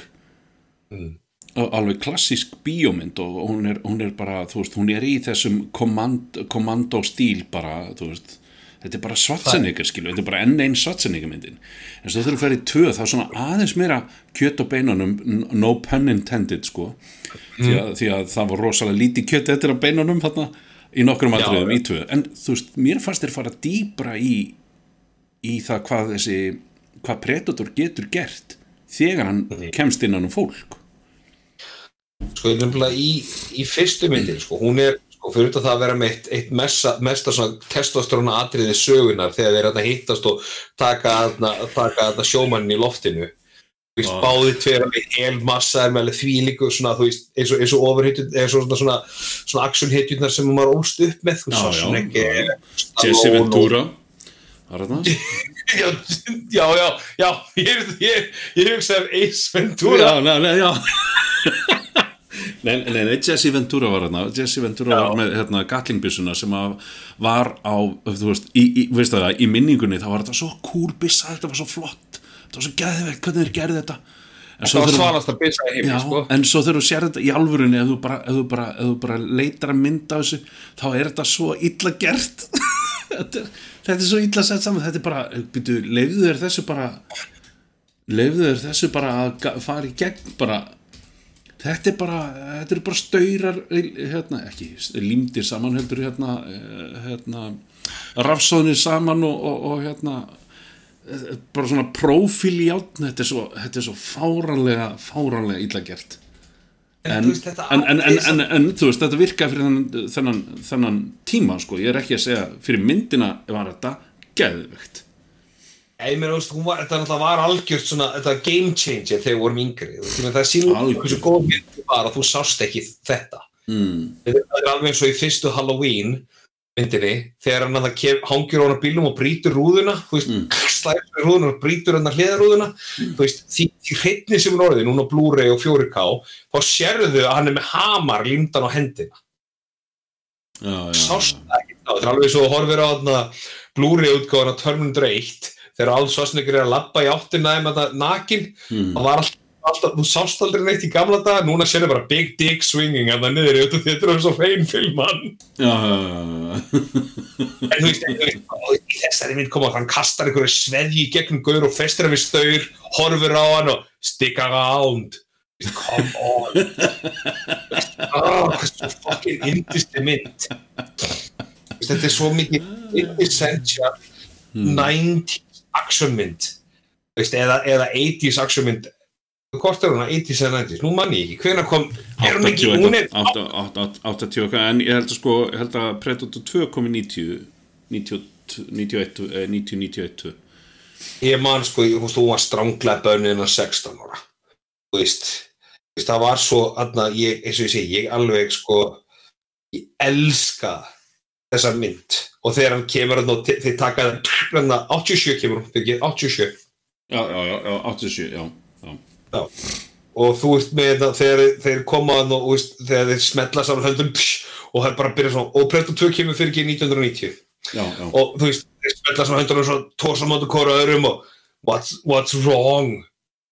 alveg klassísk bíómynd og hún er, hún er bara, þú veist, hún er í þessum kommand, kommando stíl bara, þú veist þetta er bara svartsenningar skilu, þetta er bara enn einn svartsenningarmyndin en svo þurfum við að fara í tvö þá er svona aðeins meira kjöt og beinunum no pun intended sko. Því, að, því að það var rosalega lítið kjöt eftir að beinunum þarna í nokkrum atriðum í tvö. En þú veist, mér fannst þér fara dýbra í í það hvað þessi hvað Predator getur gert þegar hann kemst innan um fólk. Sko, nefnilega í, í fyrstu myndin, sko, hún er sko, fyrir það að vera með eitt, eitt mesta svona testosterona atriði sögunar þegar þeir hérna hittast og taka þarna taka þarna sjómannin í loftinu þú veist, Já. báði tveir alveg helmassa er með því líku svona, þú veist, eins og, eins og overhitjun, eins og svona, svona, svona actionhitjurnar sem maður ólst upp með, þú Já, já, Schwarzenegger, já. Stallone Jesse og- Ventura þetta? já, já, já, já, ég, hugsaði um Ace Ventura Já, nei, já Nei, nei, nei, Jesse Ventura var hérna Jesse Ventura Já. var með hérna, gatlingbissuna sem var á, þú veist, í, í, veist það, í minningunni þá var þetta svo cool bissa, þetta var svo flott. Þetta var svo geðvegt, hvernig þeir gerði þetta. En það var svalast að byrja í heimi, Já, sko. en svo þegar þú sér þetta í alvörunni ef þú bara, ef þú bara, ef þú bara leitar að mynda þessu, þá er þetta svo illa gert. Þetta, er, þetta er svo illa sett saman. Þetta er bara, byrju, leifðu þér þessu bara leifðu þér þessu bara að fara í gegn bara þetta er bara, þetta eru bara staurar hérna, ekki, límdir saman heldur hérna, eh, hérna rafsóðnir saman og, og, og hérna eh, bara svona prófíl í átn þetta er svo, þetta er svo fáranlega fáranlega illa gert. En, en, veist, en, en, þú veist, þetta virkaði fyrir þennan, þennan, þennan tíma sko, ég er ekki að segja fyrir myndina var þetta geðvegt Ég meina, þetta náttúrulega var algjört svona, þetta var game changer þegar við vorum yngri. meina, Það Algjört. hversu góð mynd var að þú sást ekki þetta. mm. Þetta er alveg eins og í fyrstu Halloween myndinni, þegar hann að hangir á hann á bílum og brýtur rúðuna, þú veist, mm. slæður rúðuna og brýtur hann að hliðarúðuna, þú veist, því, því hreitni sem hún orðið, núna Blu-ray og 4K, þá sérðu að hann er með hamar límdan á hendina. já, já, sást það ekki þá, þetta er alveg svo að horfir á Blu-ray útgáðan á Terminator 1 þegar alls Svarsnegur er að labba í áttina þeim að nakin, Mm. það var alltaf, alltaf þú sást aldrei neitt í gamla daga, núna sér bara big dick swinging að það niður þetta þetta er svo hrein filman já, já, já, já. en þú veist, þessari mynd koma hann kastar einhverju sveðji í gegnum gaur og festir hann við staur, horfir á hann og stick around. Þú veist, come on. Þú veist, oh, svo fucking indisti mynd þetta er svo mikið quintessential 90s veist, eða, eða 80s actionmynd hvort er hún að 80s eða 90s nú mann ég ekki, hvenær kom er hún ekki, hún er 80 80 en ég held að sko ég held að Predator 2 kom í 90 90 91 eh, 90 91 ég man sko, hún var stránglega bönnin að 16 ára. Þú veist, það var svo aðna, ég, eins og ég segi, ég alveg sko, ég elska þessa mynd og þegar hann kemur og þeir taka þarna 87 kemur hún, fyrir 87 já, já, já, já, 87, já, já. Já. og þú veist með þetta þegar þeir- koma þarna og veist, þegar þeir smetla saman höndum og það er bara að byrja svona og Predator 2 kemur fyrir ekki 1990 já, já. og þú veist, þeir spilla svona höndunum svo tósa móti hvora öðrum og what's, what's wrong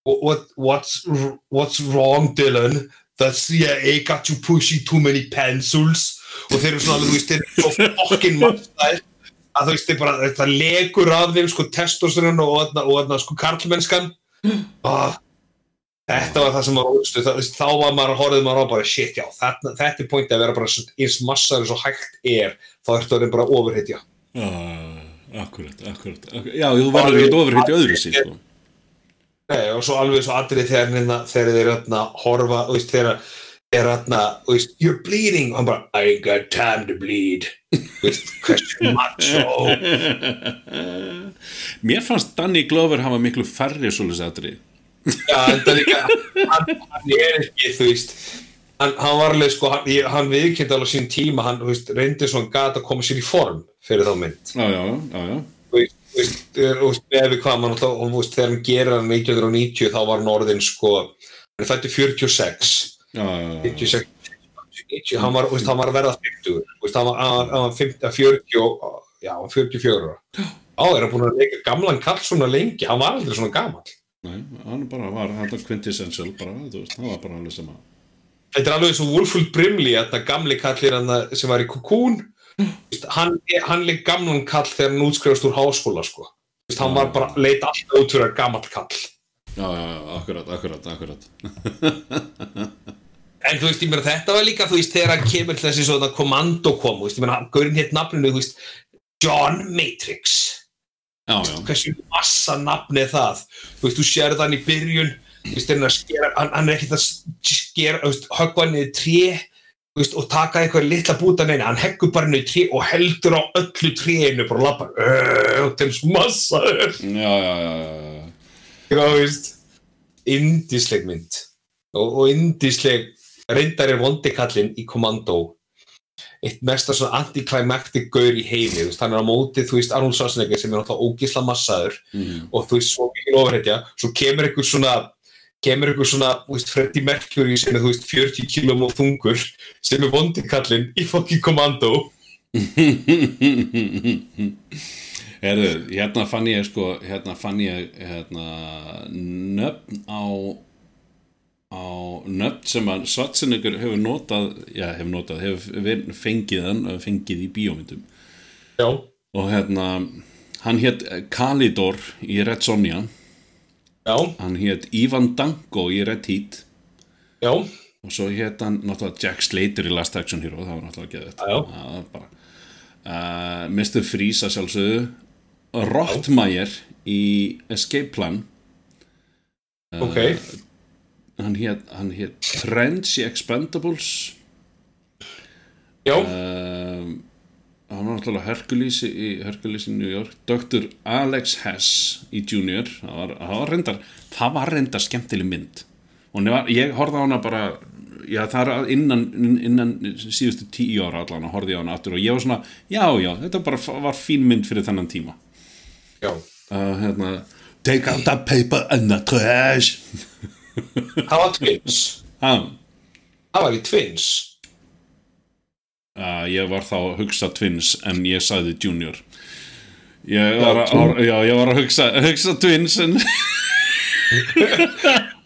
what, what, what's, what's wrong Dylan that's yeah, I got you pushing too many pencils og þeir eru svona þú veist, þeir eru svo fokkin mannstæð að þú veist, þeir bara, þetta legur af þeim sko testosterone og þarna- og þarna sko karlmennskan. Og þetta var það sem var þú veist, þá var maður að horfið maður á bara shit, já, þetta, þetta er pointið að vera bara eins massar eins og hægt er þá ertu orðin bara overhitja já akkurat, akkurat, já, þú verður ekki ofurhitt í öðru sín sko. Nei, og svo alveg svo atrið þegar, hérna, þegar þeir hérna, horfa, þú veist, þegar er veist, you're bleeding. Og hann bara, I got time to bleed. Hversu macho mér fannst Danny Glover hafa miklu færri svoleiðis aðri já, líka hann, hann er ekki, þú veist hann, hann var alveg, sko, hann, hann viðkynnt alveg sín tíma, hann, þú veist, reyndi svona gata að koma sér í form fyrir þá mynd. Já, já, já, já. Þú veist, ef við hvað og þú veist, þegar hann gerir hann 1990 þá var hann orðin, sko hann fætti 46 já, já, já, 96 90, hann var, þú veist, hann var að verða 50 þú veist, hann var, hann var- hann var 50, 40 og- já, hann var 44 ára. Á, er hann búin að leika gamlan kall svona lengi? Hann var aldrei svona gammal Nei, hann bara var, hann var quintessential bara, þú veist, hann var bara alveg sama. Þetta er alveg eins og Wolfult Brimley þetta gamli kallir hann sem var í Cocoon. Hann, hann leik gamlan kall þegar hann útskrifast úr háskóla sko. Þú veist, hann var bara, leit alltaf út fyrir að gammal kall já, já, já, akkurat, akkurat, akkurat En þú veist, ég meina þetta var líka, þú veist, þegar hann kemur til þessi svona kommando kom, þú veist, ég meina, gaurinn hétt nafninu, þú veist, John Matrix, já, já, hversu massa nafni það, þú veist, þú sérð hann í byrjun, þú veist, þegar hann er skera, hann, hann er ekkert að skera, þú veist, höggva niður tré, þú veist, og taka eitthvað litla búta neina, hann heggur bara niður tré og heldur á öllu tréinu bara lappar, öööö, til þess massaður, já, já, já, já, já. þú veist, indisleg mynd. Og, og indisleg, reyndar er vondikallinn í Commando eitt mesta svona antiklæmaktik gaur í heimi, þú veist, hann er á móti, þú veist, Arnold Schwarzenegger sem er náttúrulega ógisla massaður Mm. og þú veist, svo mikið ofurhetja. Svo kemur einhver svona kemur einhver svona, þú veist, Freddie Mercury sem er, þú veist, 40 kilóm og þungur sem er vondikallinn í fokki kommando Herðu, hérna fann ég sko, hérna fann ég hérna nöfn á á nöfn sem að Svartseneggur hefur notað, já, hefur notað hefur fengið hann, fengið í bíómyndum. Já, og hérna hann hétt Kalidor í Red Sonja. Já, hann hétt Ivan Danko í Red Heat. Já. Og svo hétt hann náttúrulega Jack Slater í Last Action Hero, það var náttúrulega geðið Já, já. það var bara uh, Mr. Freeze að sjálfsögðu. Rottmeier í Escape Plan. Ok, hann hétt hét Trench í Expendables. Já, uh, hann var náttúrulega Hercules í Hercules í New York. Dr. Alex Hess í Junior. Það var, reyndar það var reyndar skemmtileg mynd. Og var, ég horfði á hana bara já það er innan, innan síðustu tíu ára allan að horfði á hana aftur og ég var svona, já já, þetta bara var fín mynd fyrir þennan tíma. Já. Uh, hérna, take out the paper and the trash það var Twins? Ah, það var í Twins? Uh, ég var þá að hugsa Twins en ég sagði Junior. Ég var að, já, ég var að hugsa, hugsa Twins en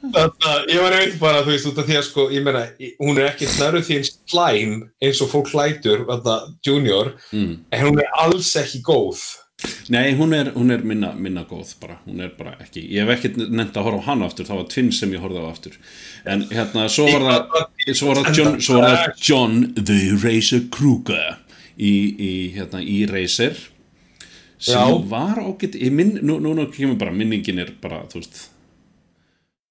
Þannig að ég var einmitt bara, þú veist, út af því að sko, ég meina, hún er ekki nærðu því eins slæm eins og fólk hlætur, þetta, junior, Mm. en hún er alls ekki góð. Nei, hún er, hún er minna, minna góð bara, hún er bara ekki, ég hef ekkert nefnt að horfa á hana aftur, það var Twins sem ég horfði á aftur en hérna, svo var það svo var það John, var það John the Racer Kruger í, í hérna, í Racer sem Já. var ágætt í minn, nú, nú, nú kemur bara minningin er bara, þú veist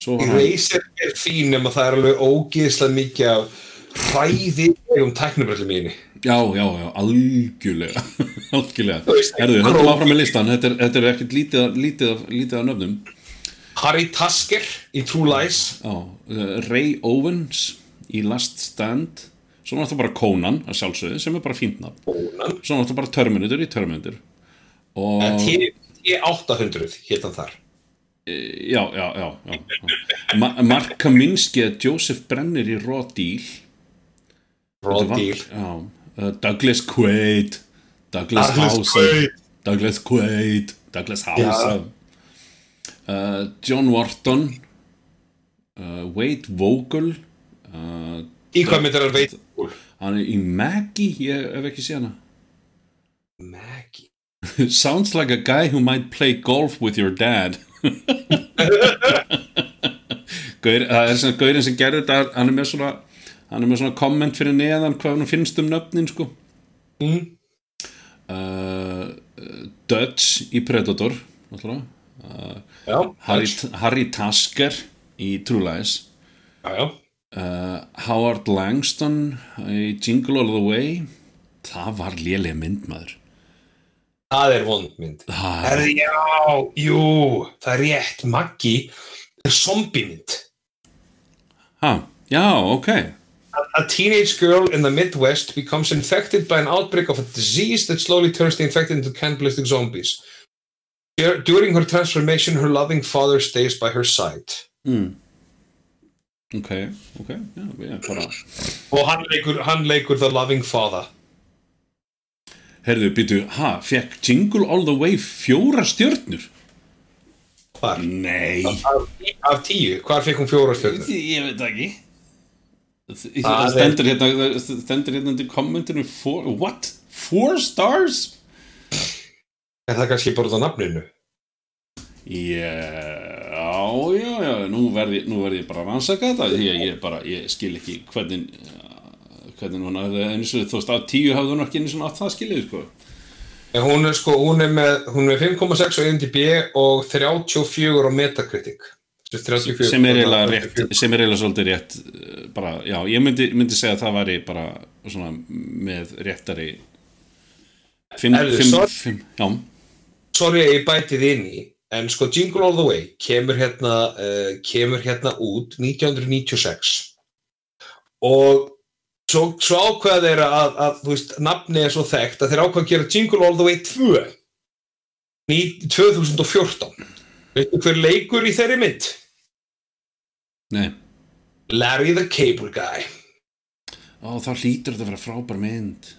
hann Razer er fín nema það er alveg ógeðslega mikið af hræði um tæknubröllum í henni. Já, já, já, algjörlega algjörlega, herðu, höldum áfram með listan þetta er, þetta er ekkert lítið, lítið, lítið af nöfnum Harry Tasker í True Lies. Já, uh, Ray Owens í Last Stand svo náttúrulega bara Conan að sjálfsögðu sem er bara fínt nafn Bónan. svo náttúrulega bara Terminator í Terminator og T800 hétt hann þar. já, já, já, já. Ma Mark Kaminski eða Joseph Brenner í Raw Deal Raw Deal. já, Douglas Quaid Douglas, Douglas House Quaid. Douglas Quaid Douglas House uh, John Wharton. Uh, Wade Vogel. Uh, Í hvað myndir hann veit? hann er í Maggie, ég hef ekki séð hana. Maggie. Sounds like a guy who might play golf with your dad. Er gaurinn sem gerði þetta hann er með svona hann er með svona komment fyrir neðan hvað hann finnst um nöfnin sko Mm. uh, Dutch í Predator uh, Já, Harry. Harry Tasker í True Lies Já, já. uh, Howard Langston í Jingle All The Way það var lélega myndmaður Það er vondmynd. það Herði, já, jú, það er rétt, Maggi, það er zombiemynd. ha, já, ok A teenage girl in the Midwest becomes infected by an outbreak of a disease that slowly turns the infected into cannibalistic zombies. Dur- During her transformation, her loving father stays by her side. mm. ok, ok já, ég bara Og hann leikur, hann leikur the loving father. Herðu, býtu, ha, fekk Jingle All The Way fjóra stjörnur? Hvar? Nei Af, af tíu, hvar fekk hún fjóra stjörnur? Ég veit það ekki Það Það stendur hérna það stendur hérna undir kommentinu four, What? Four stars? Er það kannski bara á nafninu? Já, já, já, nú verð ég, ég bara að rannsaka þetta að ég bara, ég skil ekki hvernig uh, hvernig hún hafði eins og þú veist af tíu hafði hún ekki einu svona átt það skilið sko. En hún er sko, hún er með, hún er með 5,6 á IMDb og 34 á Metacritic. 34 sem er eiginlega rétt sem er eiginlega svolítið rétt eh, bara, já, ég myndi, myndi segja að það væri bara svona með réttari fimm, Herðu, fimm, sorry. fimm, já, sorry að ég bætið inn í en sko Jingle All The Way kemur hérna, uh, kemur hérna út 1996 og svo, svo ákveða þeirra að, að þú veist, nafni er svo þekkt að þeir ákveða að gera Jingle All The Way 2 í 2014 veistu hver leikur í þeirri mynd? Nei. Larry the Cable Guy. Ó, þá hlýtur þetta að vera frábær mynd.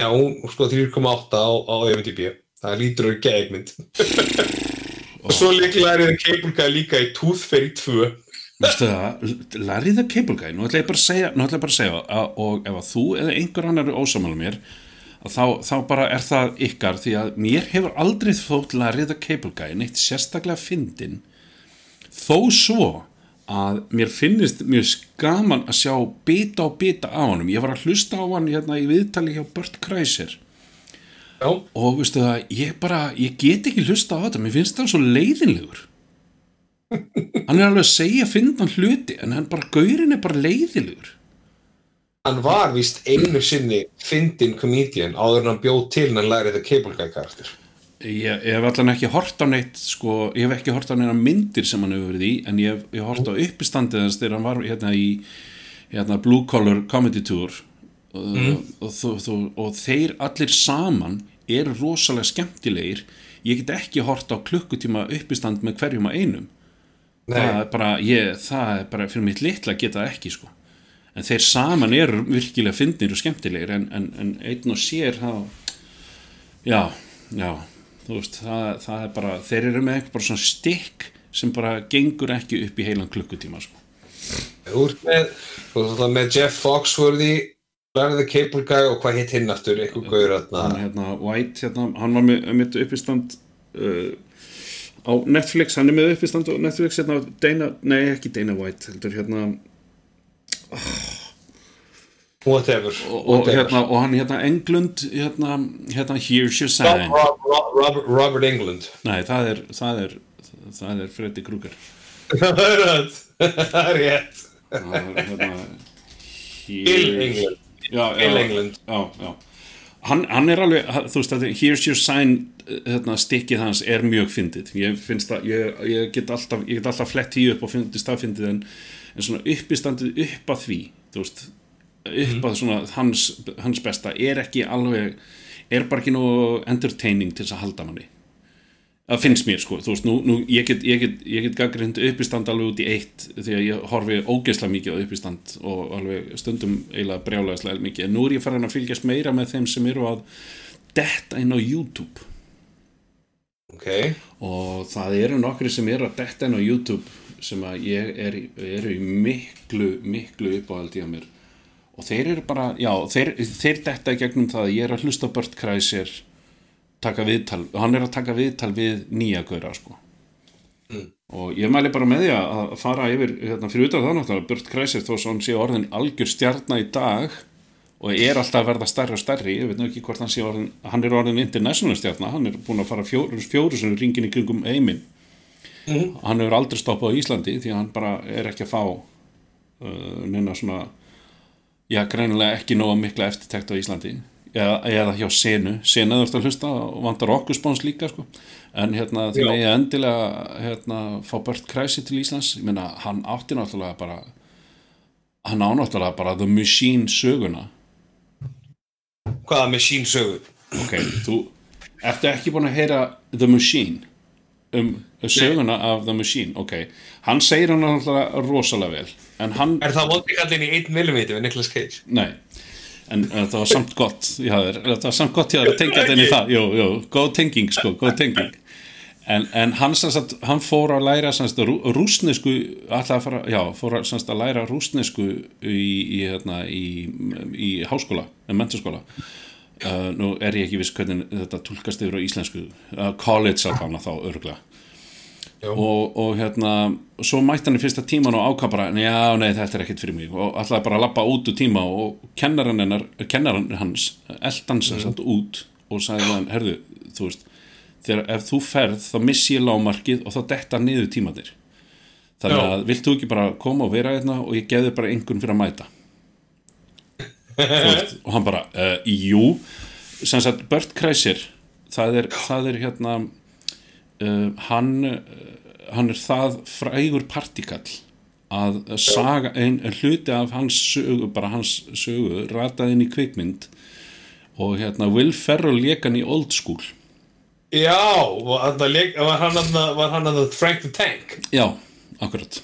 Já, sko 3,8 á, á IMDb. Það lítur að vera geðmynd og svo leik Larry the Cable Guy líka í Tooth Fairy 2 Veistu það, Larry the Cable Guy nú ætla ég bara að segja, bara að segja að, og ef að þú eða einhver annar er ósamála mér þá, þá bara er það ykkar því að mér hefur aldrei þótt Larry the Cable Guy neitt sérstaklega fyndin þó svo að mér finnist mjög skaman að sjá bita og bita á honum. Ég var að hlusta á hann hérna í viðtali hjá Bert Kreischer. Já, og veistu það, ég bara, ég get ekki hlusta á þetta, mér finnst það svo leiðinlegur. Hann er alveg að segja finna hluti, en hann bara gaurin er bara leiðilegur hann var víst einu sinni fyndin comedian áður en hann bjóð til en hann lærið the Cable Guy karakter ég, ég hef allan ekki hort á neitt sko, ég hef ekki hort á neina myndir sem hann hefur verið í, en ég hef, hort á uppistandið þess þegar hann var hérna í hérna Blue Collar Comedy Tour. Mm. og, og, og, og þeir allir saman eru rosalega skemmtilegir. Ég get ekki hort á klukkutíma uppistand með hverjum að einum. Það er bara, ég, það er bara fyrir mitt litla geta ekki sko. En þeir saman eru virkilega fyndnir og skemmtilegir en, en, en einn og sér þá já, já veist, það, það er bara þeir eru með eitthvað svona stikk sem bara gengur ekki upp í heilan klukkutíma sko. þú ert með með Jeff Foxworthy lærið the Cable Guy og hvað hitt hinn aftur eitthvað gaur hann, hérna, White, hérna, hann var með, með uppistand uh, á Netflix, hann er með uppistand á Netflix hérna, Dana, nei ekki Dana White heldur hérna whatever, og, og, hérna, og hann hérna Englund hérna, hérna Here's Your Sign. Rob, Rob, Robert, Robert England nei það er það er, það er Freddy Krueger. Það er rétt. Það er rétt hérna, Bill já, Bill já. Hann, hann er alveg, þú veist að Here's Your Sign hérna, stikkið hans er mjög fyndið. Ég finnst það, ég, ég get alltaf alltaf flett því upp og finnst það fyndið en, en svona uppistandið upp að því þú veist, upp að svona hans, hans besta er ekki alveg er bara ekki nú entertaining til þess að halda manni. Það finnst mér sko, þú veist, nú, nú ég get, ég get, ég get gaggrind uppistand alveg út í eitt því að ég horfi ógeðslega mikið á uppistand og alveg stundum eiginlega brjálæðislega mikið, en nú er ég farin að fylgjast meira með þeim sem eru að detta inn á YouTube. Ok, og það eru nokkri sem eru að detta inn á YouTube sem að ég er, eru í miklu, miklu uppáhaldi á mér og þeir eru bara, já, þeir, þeir detta í gegnum það að ég er að hlusta Bert Kreischer taka viðtal, hann er að taka viðtal við nýja gaura, sko. Og ég mæli bara með því að fara yfir, hérna, fyrir utan það náttúrulega Bert Kreischer þó svo hann sé orðin algjör stjarnar í dag og er alltaf að verða stærri og stærri, ég veit nú ekki hvort hann sé orðin hann er orðin international stjarnar, hann er búin að fara fjóru, fjóru sem ringin í kringum heiminn. Hann hefur aldrei stoppað á Íslandi því að hann bara er ekki að fá uh, neina svona já, greinilega ekki nóga mikla eftirtekt á Íslandi. Eða, eða hjá senu, senu þú ert að hlusta og vantar okkurspóns líka sko. en hérna því að ég endilega hérna, fá Bert Kreisi til Íslands. Ég meina, hann átti náttúrulega bara hann á náttúrulega bara The Machine söguna. Hvaða sín sögu? Ok, þú ertu ekki búin að heyra The Machine? Um söguna af The Machine ok, hann segir hann náttúrulega rosalega vel hann, er það vondi kallin í 1 mm við Nicolas Cage? Nei. En það var samt gott já, það var samt gott þér að tengja þetta inn í það. Jú, jú, góð tenging sko, góð tenging. En, en hann, sagt, hann fór að læra sagt, rú, rúsnesku að fara, já, fór að, sagt, að læra rúsnesku í, í, hérna, í, í háskóla, mentaskóla uh, nú er ég ekki viss hvernig þetta tólkast yfir á íslensku. Uh, college að hana þá örgla. Og, og hérna svo mætti hann í fyrsta tíman og ákvað bara já, nei, þetta er ekkert fyrir mig. Og ætlaði bara að lappa út úr tíma og kennaran, hennar, kennaran hans eldan sem sagt út og sagði hann, herðu, þú veist þegar ef þú ferð þá missi ég lámarkið og þá detta niður tímatir þannig Já. að vilt þú ekki bara koma og vera hérna og ég gefði bara einhvern fyrir að mæta? Veist, og hann bara, uh, jú. Sem sagt Bert Kreisir það er, það er hérna hann uh, hann er það frægur partikall að saga ein, hluti af hans sögu, bara hans sögu rataði inn í kvikmynd og hérna Will Ferrell lék hann í Old School. Já, var, hann þarna- var hann að Frank the Tank? Já, akkurat.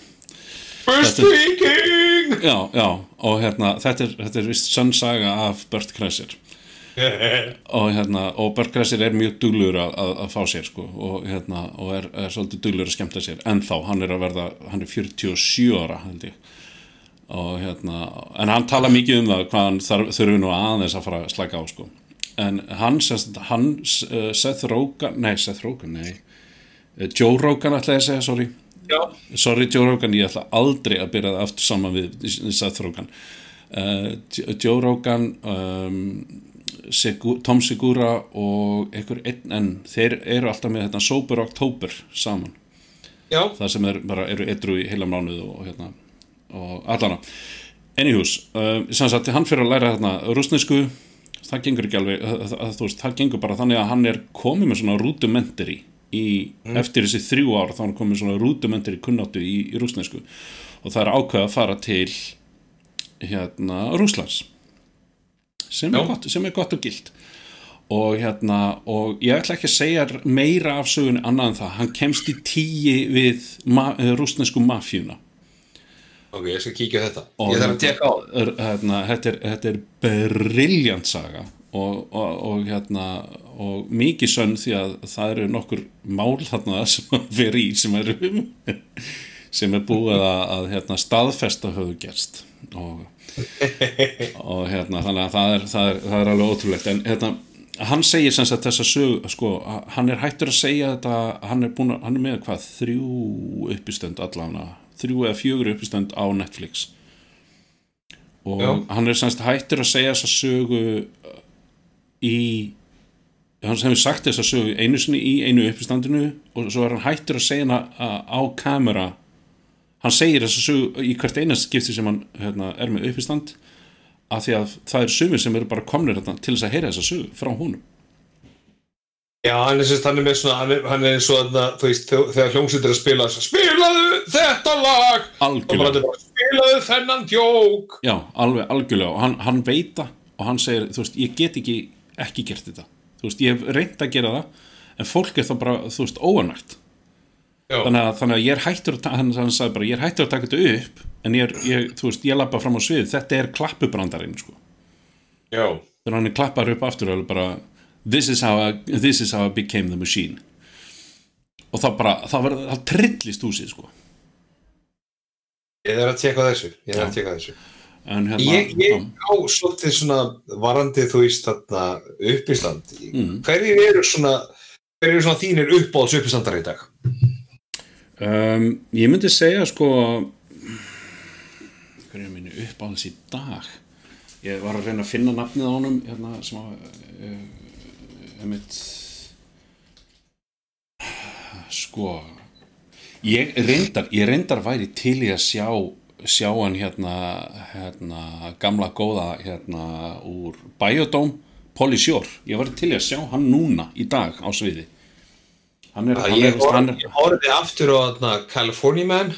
First Speaking! Já, já, og hérna þetta er, þetta er vist sönn saga af Bert Kreisir og hérna og Bert Kreisir er mjög duglur að, að, að fá sér sko og hérna og er, er svolítið duglur að skemmta sér. En þá, hann er að verða, hann er 47 ára held ég. Og hérna, en hann tala mikið um það hvað hann þarf, þurfi nú aðeins að fara að slaka á sko. En hann, hann uh, Seth Rogen, nei Seth Rogen, nei. Uh, Joe Rogan ætla ég að segja, sorry. Já, sorry Joe Rogan, ég ætla aldrei að byrja það aftur saman við Seth Rogan uh, Joe Rogan um, Sigur, Tom Segura og einhver einn en þeir eru alltaf með þetta Sober October saman. Já, það sem er, bara eru edru í heila mánuð og, hérna, og allana Anyhús, uh, sem sagt hann fyrir að læra hérna rúsnesku það gengur ekki alveg, að, að, þú veist, það gengur bara þannig að hann er komið með svona rudimentary í, eftir þessi þrjú ár þá hann komið með svona rudimentary kunnáttu í, í rúsnesku og það er ákveð að fara til hérna Rúslands sem er, gott, sem er gott og gilt. Og hérna og ég ætla ekki að segja meira af sögunni annað en það, hann kemst í tíi við ma rúsnesku mafjuna ok, ég skal kíkja á þetta. Og- Ég þarf að teka á er, hérna, þetta, er, þetta er briljant saga. Og, og, og hérna og mikið sönn því að það eru nokkur mál þarna sem að vera í sem eru sem er búið að, að hérna, staðfesta höfðu gerst. Og, og hérna þannig að það er, það er, það er alveg ótrúlegt en hérna hann segir sem sagt þessa sög sko, hann er hættur að segja þetta hann er, búin, hann er með hvað þrjú uppistönd allavega þrjú eða fjögur uppistönd á Netflix og Já. hann er semst hættur að segja þessa sögu uh, í hann hefur sagt þessa sögu einu sinni í einu uppistandinu og svo er hann hættur að segja hana uh, á kamera hann segir þessa sögu í hvert einast skipti sem hann hérna, er með uppistand af því að það er sumir sem eru bara komnir hérna, til þess að heyra þessa sögu frá honum. Já, hann er, sérst, hann er með svona, hann er, hann er eins og þarna, þú veist, þegar hljómsveitir að spila spilaðu þetta lag! Algjörlega, bara, spilaðu þennan djók! Já, alveg algjörlega. Og hann, hann veit það og hann segir, þú veist, ég get ekki ekki gert þetta, þú veist, ég hef reynd að gera það en fólk er þá bara, þú veist, óanægt þannig að, þannig að ég er hættur að, hann, hann sagði bara, ég er hættur að taka þetta upp en ég er, ég, þú veist, ég lappa fram á svið. Þetta er klappubrandarinn, sko. Já, þegar hann er klappar upp aftur og bara, this is, how I, this is how I became the machine. Og það bara, það var það trillist húsið, sko. Ég þarf að tjekka þessu ég þarf Já. að tjekka þessu. Hérna, Ég, ég á svolítið svona varandi þú veist þarna uppistand Mm. hverjir eru svona hverjir eru svona þínir uppáhalds uppistandar í dag? Um, ég myndi segja, sko hver er minni uppáhalds í dag? Ég var að reyna að finna nafnið á honum hérna, sem að uh, einmitt sko ég reyndar, ég reyndar væri til í að sjá sjá hann hérna, hérna gamla góða hérna úr Biodome, Polly Shore ég var til í að sjá hann núna í dag á sviði hann er, hann Ég hann er ég horfði aftur á þarna California Man.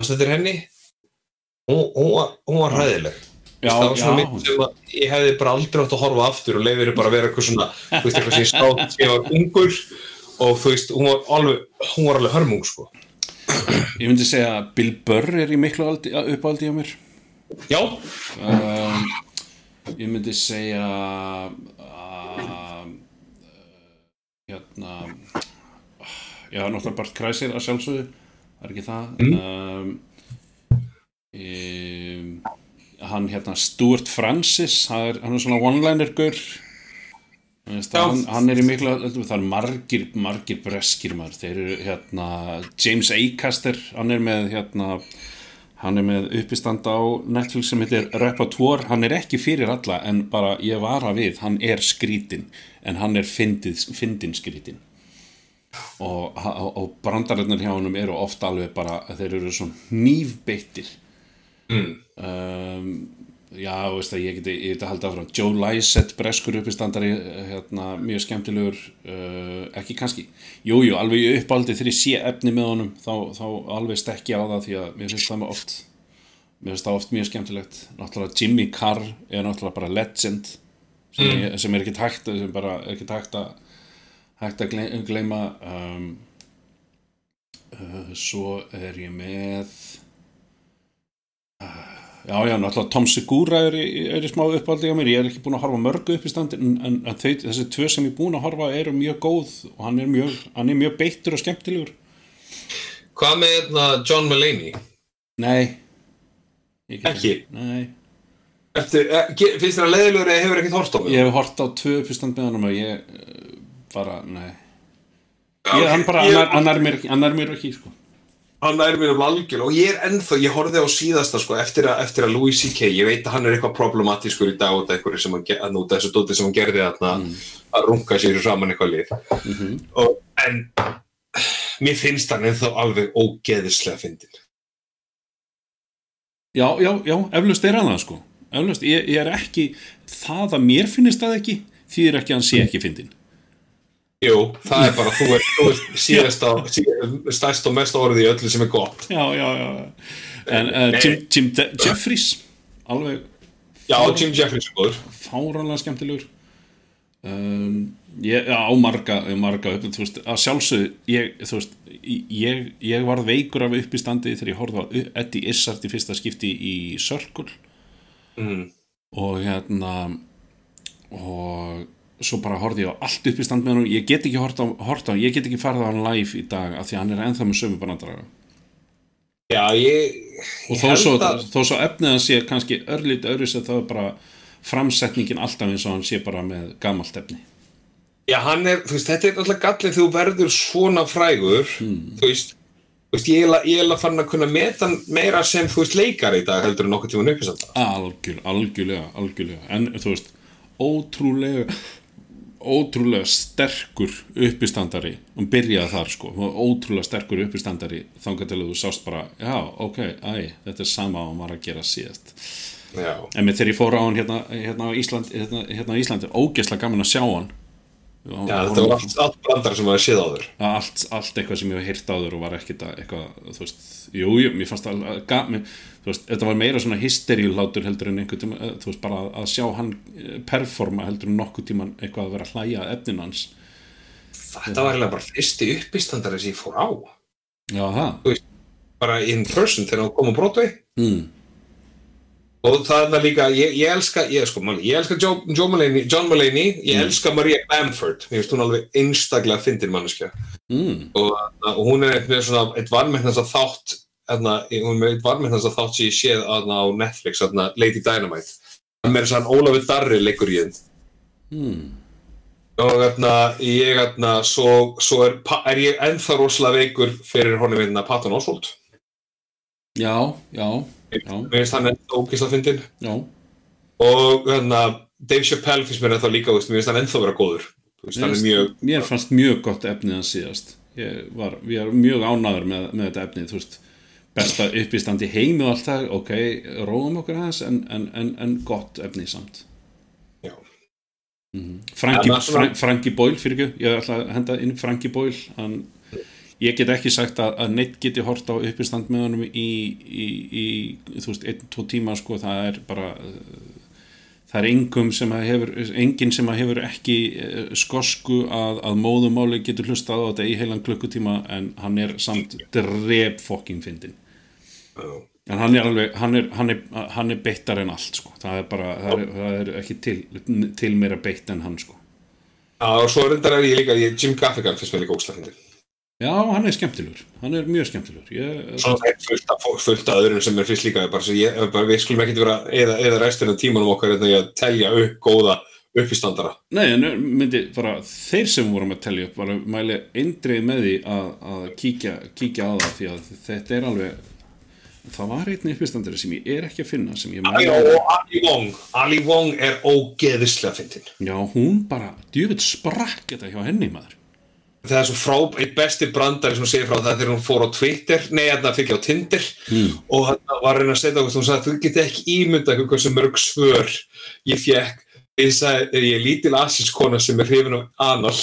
Þetta er henni? Hún, hún, var, hún var hræðileg. Já, það var svona mynd sem að ég hefði bara aldrei átt að horfa aftur og leiðir bara að vera eitthvað svona þú veist eitthvað sem ég státt sem ég var ungur og þú veist hún var alveg, hún var alveg hörmung sko. Ég myndi segja að Bill Burr er í miklu aldi, uppáldi á mér. Já, um, ég myndi segja uh, hérna já, náttúrulega Bart Kreisir að sjálfsögðu það er ekki það? Um, um, hann hérna Stuart Francis hann er, hann er svona one-liner gaur. Þú veist, Já. hann, hann er í miklu það er margir, margir breskir maður. Þeir eru hérna James Acaster, hann er með hérna hann er með uppistand á Netflix sem heitir Repertoire, hann er ekki fyrir alla en bara ég vara við, hann er skrítin en hann er fyndin skrítin. Og, og, og brandararnir hjá honum eru ofta alveg bara þeir eru svona nýfbeittir mm. um, já, veist að ég geti, ég geti haldið áfram. Joe Lysett, breskur uppistandari hérna, mjög skemmtilegur uh, ekki kannski, jújú, jú, alveg í uppáldi þegar ég sé efni með honum þá, þá alveg stekki á það því að mér finnst það oft mér finnst það oft mjög skemmtilegt. Náttúrulega Jimmy Carr er náttúrulega bara legend sem, mm. ég, sem er ekki takt sem bara er ekki takt að hægt að gleyma, um, uh, svo er ég með já já, náttúrulega Tom Segura er, í- er í smá uppáldi á mér, ég er ekki búin að horfa mörgu upp í standi en, en, en þau, þessi tvö sem ég er búin að horfa eru mjög góð og hann er mjög, hann er mjög beittur og skemmtilegur. Hvað með hérna, John Mulaney? nei. Get Ekki? nei, Eftir, eh, finnst þér að leiðilegur eða hefur ekkert hort á mig? ég hef hort á tvö uppistand með honum og ég uh, bara, nei. Ég, hann bara, hann hann ekki hann er mér ekki, sko Hann er mér um algjör og ég er ennþá, ég horfði á síðasta sko eftir að, eftir að Louis C.K. Ég veit að hann er eitthvað problematískur í dag út af einhverju sem hann, að nota þessu dóti sem hann gerði þarna að runga sér saman eitthvað lið. og, en mér finnst hann ennþá alveg ógeðislega fyndin. Já, já, já, eflaust er hann það sko eflaust, ég, ég er ekki það að mér finnist það ekki þýðir ekki að hann sé ekki fyndin Jú, það er bara, þú er, þú er síðast á, stærst og mest orðið í öllu sem er gott. Já, já, já En uh, Jim, Jim Jeffries alveg Já, Jim Jeffries er góður. fáranlega skemmtilegur um, ég, já, á marga, marga upp, þú veist, að sjálfsögðu ég, þú veist, ég, ég varð veikur af uppistandi þegar ég horfði á Eddie Izzard í fyrsta skipti í Circle Mm. og hérna og svo bara horfði ég á allt upp í stand með hann ég get ekki hort á, hort á, ég get ekki farið á hann live í dag af því að hann er ennþá með sömu brandaræða Já, ég, og ég þó svo, að, þó svo efnið hann sé kannski örlít öðru sem það er bara framsetningin alltaf eins og hann sé bara með gamalt efni. Já, hann er, þú veist, þetta er alltaf gallið þú verður svona frægur, þú veist, þú veist, ég er eiginlega fann að kunna meta meira sem, þú veist, leikar í dag heldur en nokkuð tíma uppisanda. algjör, algjörlega, algjörlega. En þú veist, ótrúlega ótrúlega sterkur uppistandari og byrjaði þar sko ótrúlega sterkur uppistandari þangar til að þú sást bara, já, ok, æ þetta er sama og hann var að gera síðast Já. en með þegar ég fór á hann hérna, hérna á Ísland hérna, hérna á Íslandi, ógeðslega gaman að sjá hann Já, þetta var allt, allt brandar sem maður séð áður. allt, allt eitthvað sem ég hef heyrt áður og var ekkit að eitthvað, þú veist, jú, jú, mér fannst það gaman, þú veist, þetta var meira svona hysteríulátur heldur en einhvern tíma eh, þú veist, bara að, sjá hann eh, performa heldur en nokkuð tíman eitthvað að vera að hlæja að efnin hans, Þetta var eiginlega bara fyrsti uppistandari sem ég fór á. já, það Bara in person þegar hann kom á Broadway. mm. Og það er líka, ég, ég elska, ég, sko, man, ég elska Joe, Joe Mulaney, John Mulaney, ég elska Maria Bamford, mér finnst hún alveg einstaklega fyndin manneskja. Mm. Og, og hún er eitt með svona, eitt varmennast að þátt, hún er með varmennast að þátt sem ég séð á Netflix, þarna Lady Dynamite. Það er svona Ólafur Darri leikur í henn. Mm. Og þarna, ég þarna, svo, svo er, er ég ennþá rosalega veikur fyrir honum vinna Patton Oswalt. já, já, já, Mér finnst hann ennþá ógislega fyndin. já Og Dave Chappelle finnst mér ennþá líka, veist, mér finnst hann ennþá vera góður. Veist, hann er mjög, mér fannst mjög gott efnið hans síðast ég var, ég var mjög ánæður með, með þetta efnið, þú veist besta uppistand í heimi og allt það ok, róum okkur aðeins en, en, en, en gott efnið samt já. Frankie, Ja, maður svona- Fra, Frankie Boyle fyrir ekki, ég ætla að henda inn Frankie Boyle hann, ég get ekki sagt að, að neitt geti hort á uppistand með honum í, í, í þú veist, einn, tvo tíma sko, það er bara það er engum sem að hefur enginn sem að hefur ekki uh, skosku að, að móðumáli getur hlustað á þetta í heilan klukkutíma en hann er samt drep fokking fyndin en hann er alveg hann er, hann er, hann er beittar en allt sko. það er bara, það er, það er ekki til, til meira beitt en hann sko. Já, og svo reyndar er ég líka, ég, Jim Gaffigan finnst mér líka ógislega fyndin. Já, hann er skemmtilegur hann er mjög skemmtilegur ég, Svona er fullt af, fullt af öðrum sem er fyrst líka, bara, svo ég, bara, við skulum ekkert vera eða, eða restina tímanum okkar hérna í að telja upp góða uppistandara. nei, en myndi bara þeir sem vorum að telja upp bara mæli eindreið með því að, að kíkja, kíkja á það því að þetta er alveg það var einn uppistandari sem ég er ekki að finna sem ég mæli og Ali Wong, Ali Wong er ógeðislega fyndin. já, hún bara, djúvitt sprakk þetta hjá henni maður það er svo frá, einn besti brandari sem hún segir frá það þegar hún fór á Twitter, nei, þarna fikk ég á Tinder. Mm. og hann var reyna að setja okkur, hún sagði, þú getur ekki ímynda eitthvað hversu mörg svör ég fekk, ég sagði, er ég lítil asiskona sem er hrifin á anal?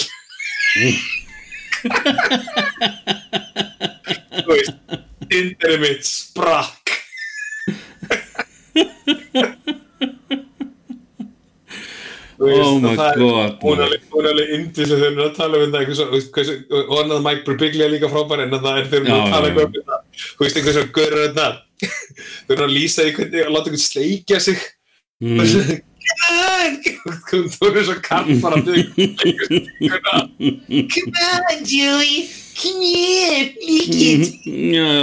Þú veist, Tinderið mitt sprakk veist, Oh og my God, hún er alveg- hún er alveg indis þegar hún er að tala um hversu, og hann að Mike Birbiglia líka frábær en það er þegar hún er Já, að tala um það þú veist eitthvað svo görur þetta þegar hún að lýsa því hvernig að láta eitthvað sleikja sig Mm. þú er svo kall bara að Come on, Joey. Come here. Lick it. Já.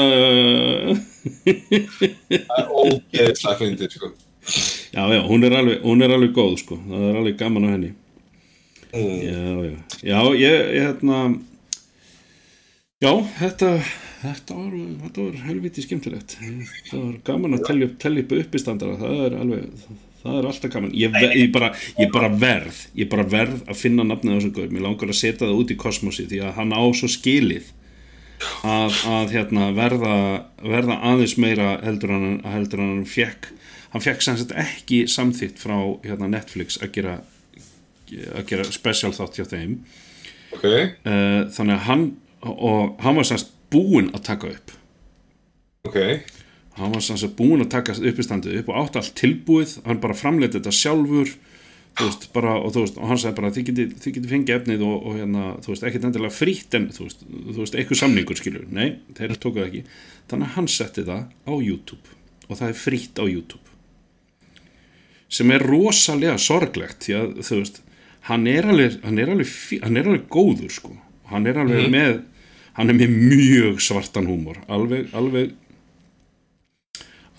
það er ógeðslega fyndið sko. Já, já, hún er alveg, hún er alveg góð, sko. Það er alveg gaman á henni. mm. Já, já. Já, ég, ég hérna, já, þetta, þetta var, þetta var helviti skemmtilegt. Það var gaman að telja upp, telja upp uppistandara. Það er alveg, það er alltaf gaman. Ég, ég, bara, ég bara verð, ég bara verð að finna nafnið á þessum gauð. Mér langar að setja það út í kosmosi því að hann á svo skilið að, að hérna, verða, verða aðeins meira heldur en, heldur hann fekk hann fekk sagt ekki samþýtt frá hérna, Netflix að gera að gera special þátt hjá þeim. Ok, uh, þannig að hann og hann var semst búinn að taka upp. Ok. Hann var semst búinn að taka uppistandið upp og átt allt tilbúið, hann bara framleiti þetta sjálfur veist, bara, og, þú veist, og hann sagði bara þið getið geti fengið efnið og, og hérna, þú veist, ekkert endilega frítt en þú veist, þú veist, eitthvað samningur skilur nei, þeir tóku það ekki. Þannig að hann setti það á YouTube. Og það er frítt á YouTube sem er rosalega sorglegt því að þú veist hann er alveg, hann er alveg, hann er alveg góður sko, hann er alveg með hann er með mjög svartan húmor alveg, alveg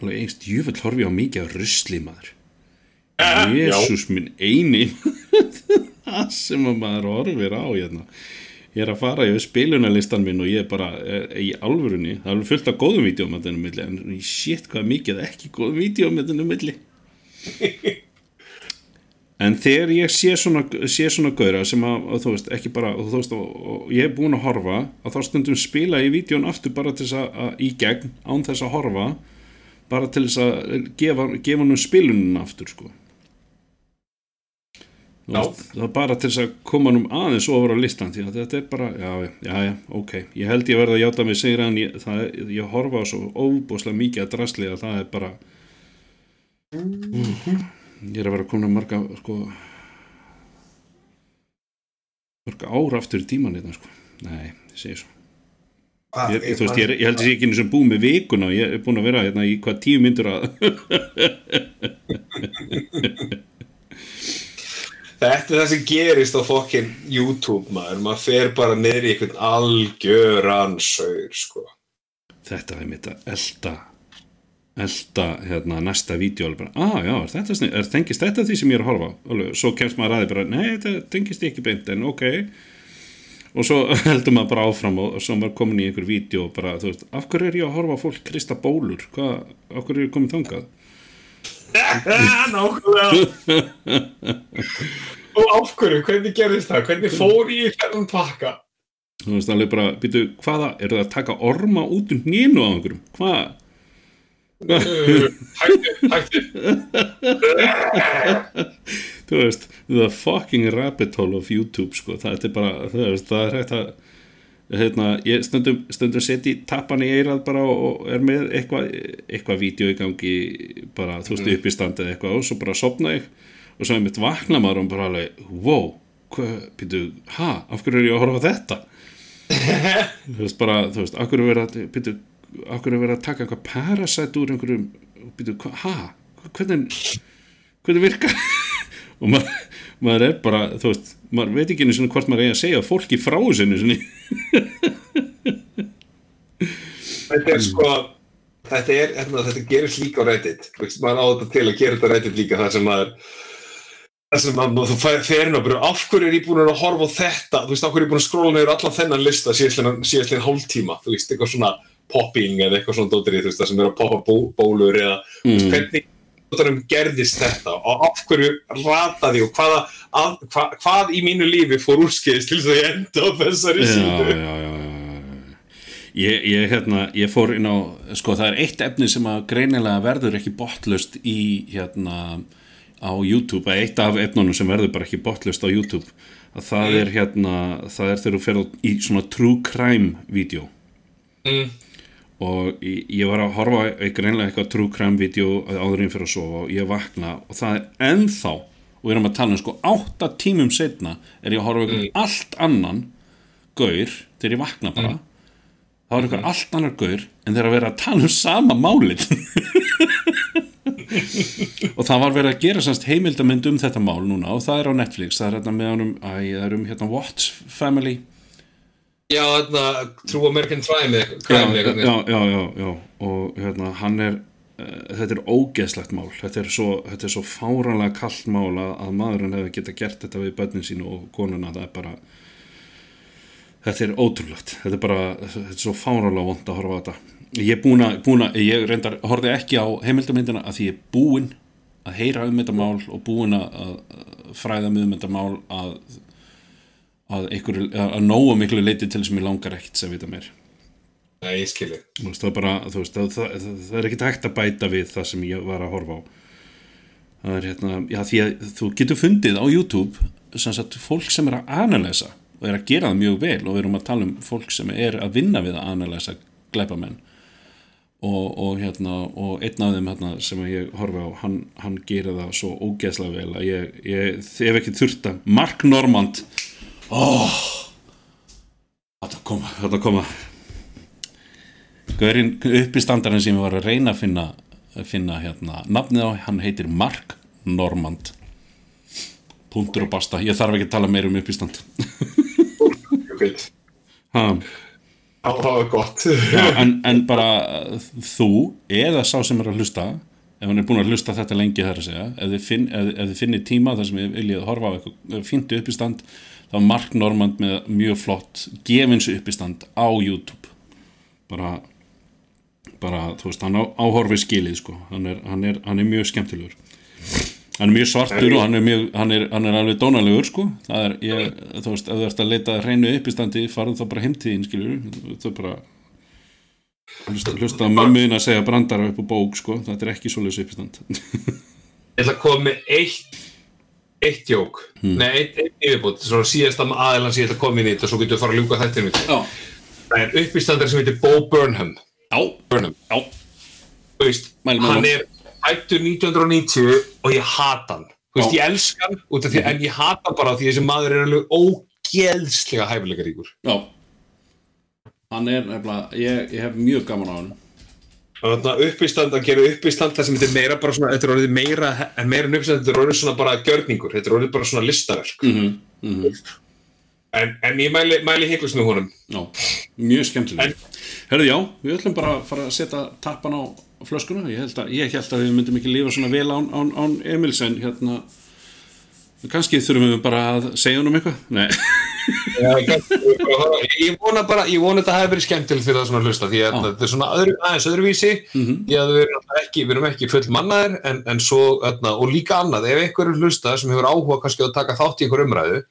alveg einst jöfell horfi á mikið af rusli maður. Jésús minn eini það sem að maður horfir á hérna. Ég er að fara yfir spilunarlistan minn og ég er bara eh, í alvörunni, það er fullt af góðum vídjóum að þennum milli, en shit hvað mikið ekki góðum vídjóum að þennum milli en þegar ég sé svona, sé svona gauðra sem að, að þú veist, ekki bara þú veist, og, og ég er búin að horfa að þá stundum spila ég vídjón aftur bara til þess að, að í gegn, án þess að horfa bara til þess að gefa, gefa hann um spilunum aftur sko. Veist, það er bara til þess að koma um aðeins ofur á listan því að þetta er bara, já, já, já, ok. Ég held ég verða að játa mig sigra en ég, það, ég horfa á svo óbúslega mikið að drasli að það er bara ég er að vera komin að marga sko marga ára aftur í tíman hérna sko. Nei, ég segi svo. Ég, þú veist, ég, ég held að ég ekki einu sem búið með vikuna. Og ég er búin að vera hérna í hvað tíu myndur að Þetta er það sem gerist á fokkin YouTube maður, maður fer bara niður í einhvern algjöran saur sko. þetta er mitt að elda elda hérna næsta vídeo alveg bara, ah já, er þetta snið, er tengist þetta því sem ég er að horfa? Alveg, svo kemst maður aðeins bara, nei, þetta tengist ekki beint en ok. Og svo heldur maður bara áfram og, og svo maður komin í einhver vídeo og bara, þú veist, af hverju er ég að horfa fólk krista bólur, hvað, af hverju er ég komin þangað? Og af hverju, hvernig gerðist það? Hvernig fór ég þennan pakka? þú veist, alveg bara, býtu, hvaða er það að taka orma út um hnínu á einhverjum, hvað Hætti, hætti þú veist, the fucking rabbit hole of YouTube sko, það er bara það er, það er hægt að hérna, ég stundum, stundum seti tappan í eirað bara og, er með eitthvað eitthvað vídeo í gangi bara, þú veist, upp í standið eitthvað og svo bara sopna ég og svo er mitt vakna maður og bara alveg, wow býtu, ha, af hverju er ég að horfa þetta? Þú veist, bara, þú veist, af hverju er verið að býtu, hverju er verið að taka eitthvað parasite úr einhverjum, býtu, hva, ha? Hvernig hvernig virkar? Og maður, maður er bara þú veist, maður veit ekki einu sinni hvort maður eigi að segja fólki frá sinni. Þetta er sko Þetta er, hérna, þetta gerist líka á Reddit. Maður á þetta til að gera þetta Reddit líka þar sem maður sem maður, þú og bara af hverju er ég búin að horfa á þetta? Þú veist, af hverju er ég búin að skróla neyður allan þennan lista síðastlegin hálftíma, þú veist, eitthvað svona popping eða eitthvað svona dóttir þú veist, það sem er að poppa bó, bólur eða Mm. hvernig, anskotanum gerðist þetta og af hverju rataði og hvaða, að, hva, hvað í mínu lífi fór úrskeiðist til þess að ég enda á þessari síðu já, já, já. Ég, ég, hérna, ég fór inn á sko það er eitt efni sem að greinilega verður ekki botlust í hérna á YouTube, eða eitt af efnunum sem verður bara ekki botlust á YouTube að það er hérna, það er þegar þú ferð í svona true crime vídeo Mm. Og ég, var að horfa á greinlega eitthvað true crime vídeo áður en fyrir að sofa og ég vakna og það er ennþá og við erum að tala um sko átta tímum setna er ég að horfa eitthvað allt annan gaur þegar ég vakna bara. Þá er eitthvað allt annar gaur en þeir að vera að tala um sama málið. Og það var verið að gera semst heimildamönd um þetta mál núna og það er á Netflix það er hérna með honum, æ, það er um hérna Watts Family Já, þarna, True American Crime já, já, já, já, og hérna hann er uh, þetta er ógeðslegt mál. Þetta er svo, þetta er svo fáranlega kallt mál að, að maðurinn hefði geta gert þetta við bönnin sínu og konuna. Það er bara þetta er ótrúlegt. Þetta er bara, þetta er svo fáranlega vond að horfa á þetta. Ég er búin að, búin að ég reyndar, horfði ekki á heimildamindina að því ég er búin að heyra um þetta mál og búin að, að fræða mig um þetta mál að að, einhver, að nógu miklu leiti til sem ég langar ekkert sem vita mér Nei, ég skilji það, það, það, það, er ekkert hægt að bæta við það sem ég var að horfa á. Það er hérna, já því að þú getur fundið á YouTube sem sagt fólk sem er að analysa og er að gera það mjög vel og við erum að tala um fólk sem er að vinna við að analysa glæpamenn. Og, og hérna og einn af þeim hérna, sem ég horfa á hann, hann gera það svo ógeðslega vel að ég, ég hef ekki þurft að Mark Normand oh, þetta koma, þetta koma. Gaurinn upp í standarinn sem ég var að reyna að finna, að finna hérna, nafnið á, hann heitir Mark Normand. Punktur og basta, ég þarf ekki að tala meir um upp í stand Það var gott. Já, en, en bara uh, þú eða sá sem er að hlusta ef hann er búin að hlusta þetta lengi þar að segja ef þið, finn, finnir tíma þar sem þið viljið horfa á eitthvað fíntu upp í stand þá er Mark Normand með mjög flott gefins upp í stand á YouTube. Bara bara, þú veist, hann á, áhorfið skilið sko, hann er, hann, er, hann er mjög skemmtilegur. Hann er mjög svartur og hann er, mjög, hann er, hann er alveg dónalegur sko, það er, ég, þú veist, ef þú ert að leita hreinu uppistandi, farðu þá bara heim til þín skilur, þú bara hlusta, mömmuðin að segja brandara upp á bók sko, þetta er ekki svoleiðis uppistand Ég ætla að koma með eitt eitt jók, nei, eitt, eitt yfirbútt svona síðasta aðeins ég ætla að koma inn í þetta svo getur við að fara að ljúka þetta. Mitt Já, Það er uppistandar sem heitir Bo Burnham. Já, Burnham, já. Þú veist, Mælum með hann honum. er hættur 1990 og ég hata hann. Þú veist, ég elska hann út af því, en ég hata hann bara því þessi maður er alveg ógeðslega hæfileika ríkur Já. Hann er nefnilega, ég, ég hef mjög gaman á hann Þannig að uppistand, að gera uppistand það sem þetta er meira bara svona, þetta er orðið meira en meira en uppistand, þetta er orðið svona bara gjörningur þetta er orðið bara svona listaverk. Mm -hmm. en, en ég mæli, mæli heiklust með honum. Já, mjög skemmtileg Herðu já, við ætlum bara að fara að setja tappan á flöskuna. Ég held að, ég held að við myndum ekki lifa svona vel án, án, án Emils en hérna kannski þurfum við bara að segja honum eitthvað? Nei, Já, ég, vona bara, ég vona þetta hafi verið skemmtilegt fyrir það svona að hlusta því að þetta er svona öðru, aðeins öðruvísi því að við erum ekki, við erum ekki full mannaðir en, en svo, öðna, og líka annað ef einhver er hlusta sem hefur áhuga kannski að taka þátt í einhver umræðu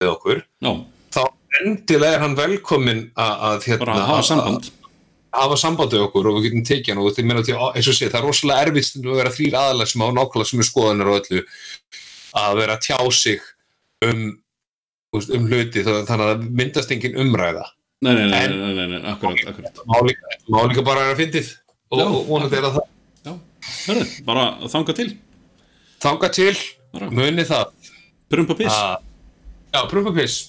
við okkur, já, þá endilega er hann velkominn að, að hérna, bara að hafa að- samband. að hafa samband við okkur og við getum tekið hann og því meina til, eins og sé, það er rosalega erfitt að vera þrýr aðalega sem á nákvæmlega sem er skoðanir og öllu að vera að tjá sig um, þú veist, um hluti þannig að myndast engin umræða. Nei, nei, nei, nei, nei, nei, akkurat, akkurat. Má líka, má líka bara vera að fyndið og, vonandi er að það. Já, hörðu, bara þanga til. Þanga til, muni það. Prumpa piss. Að, já, prumpa piss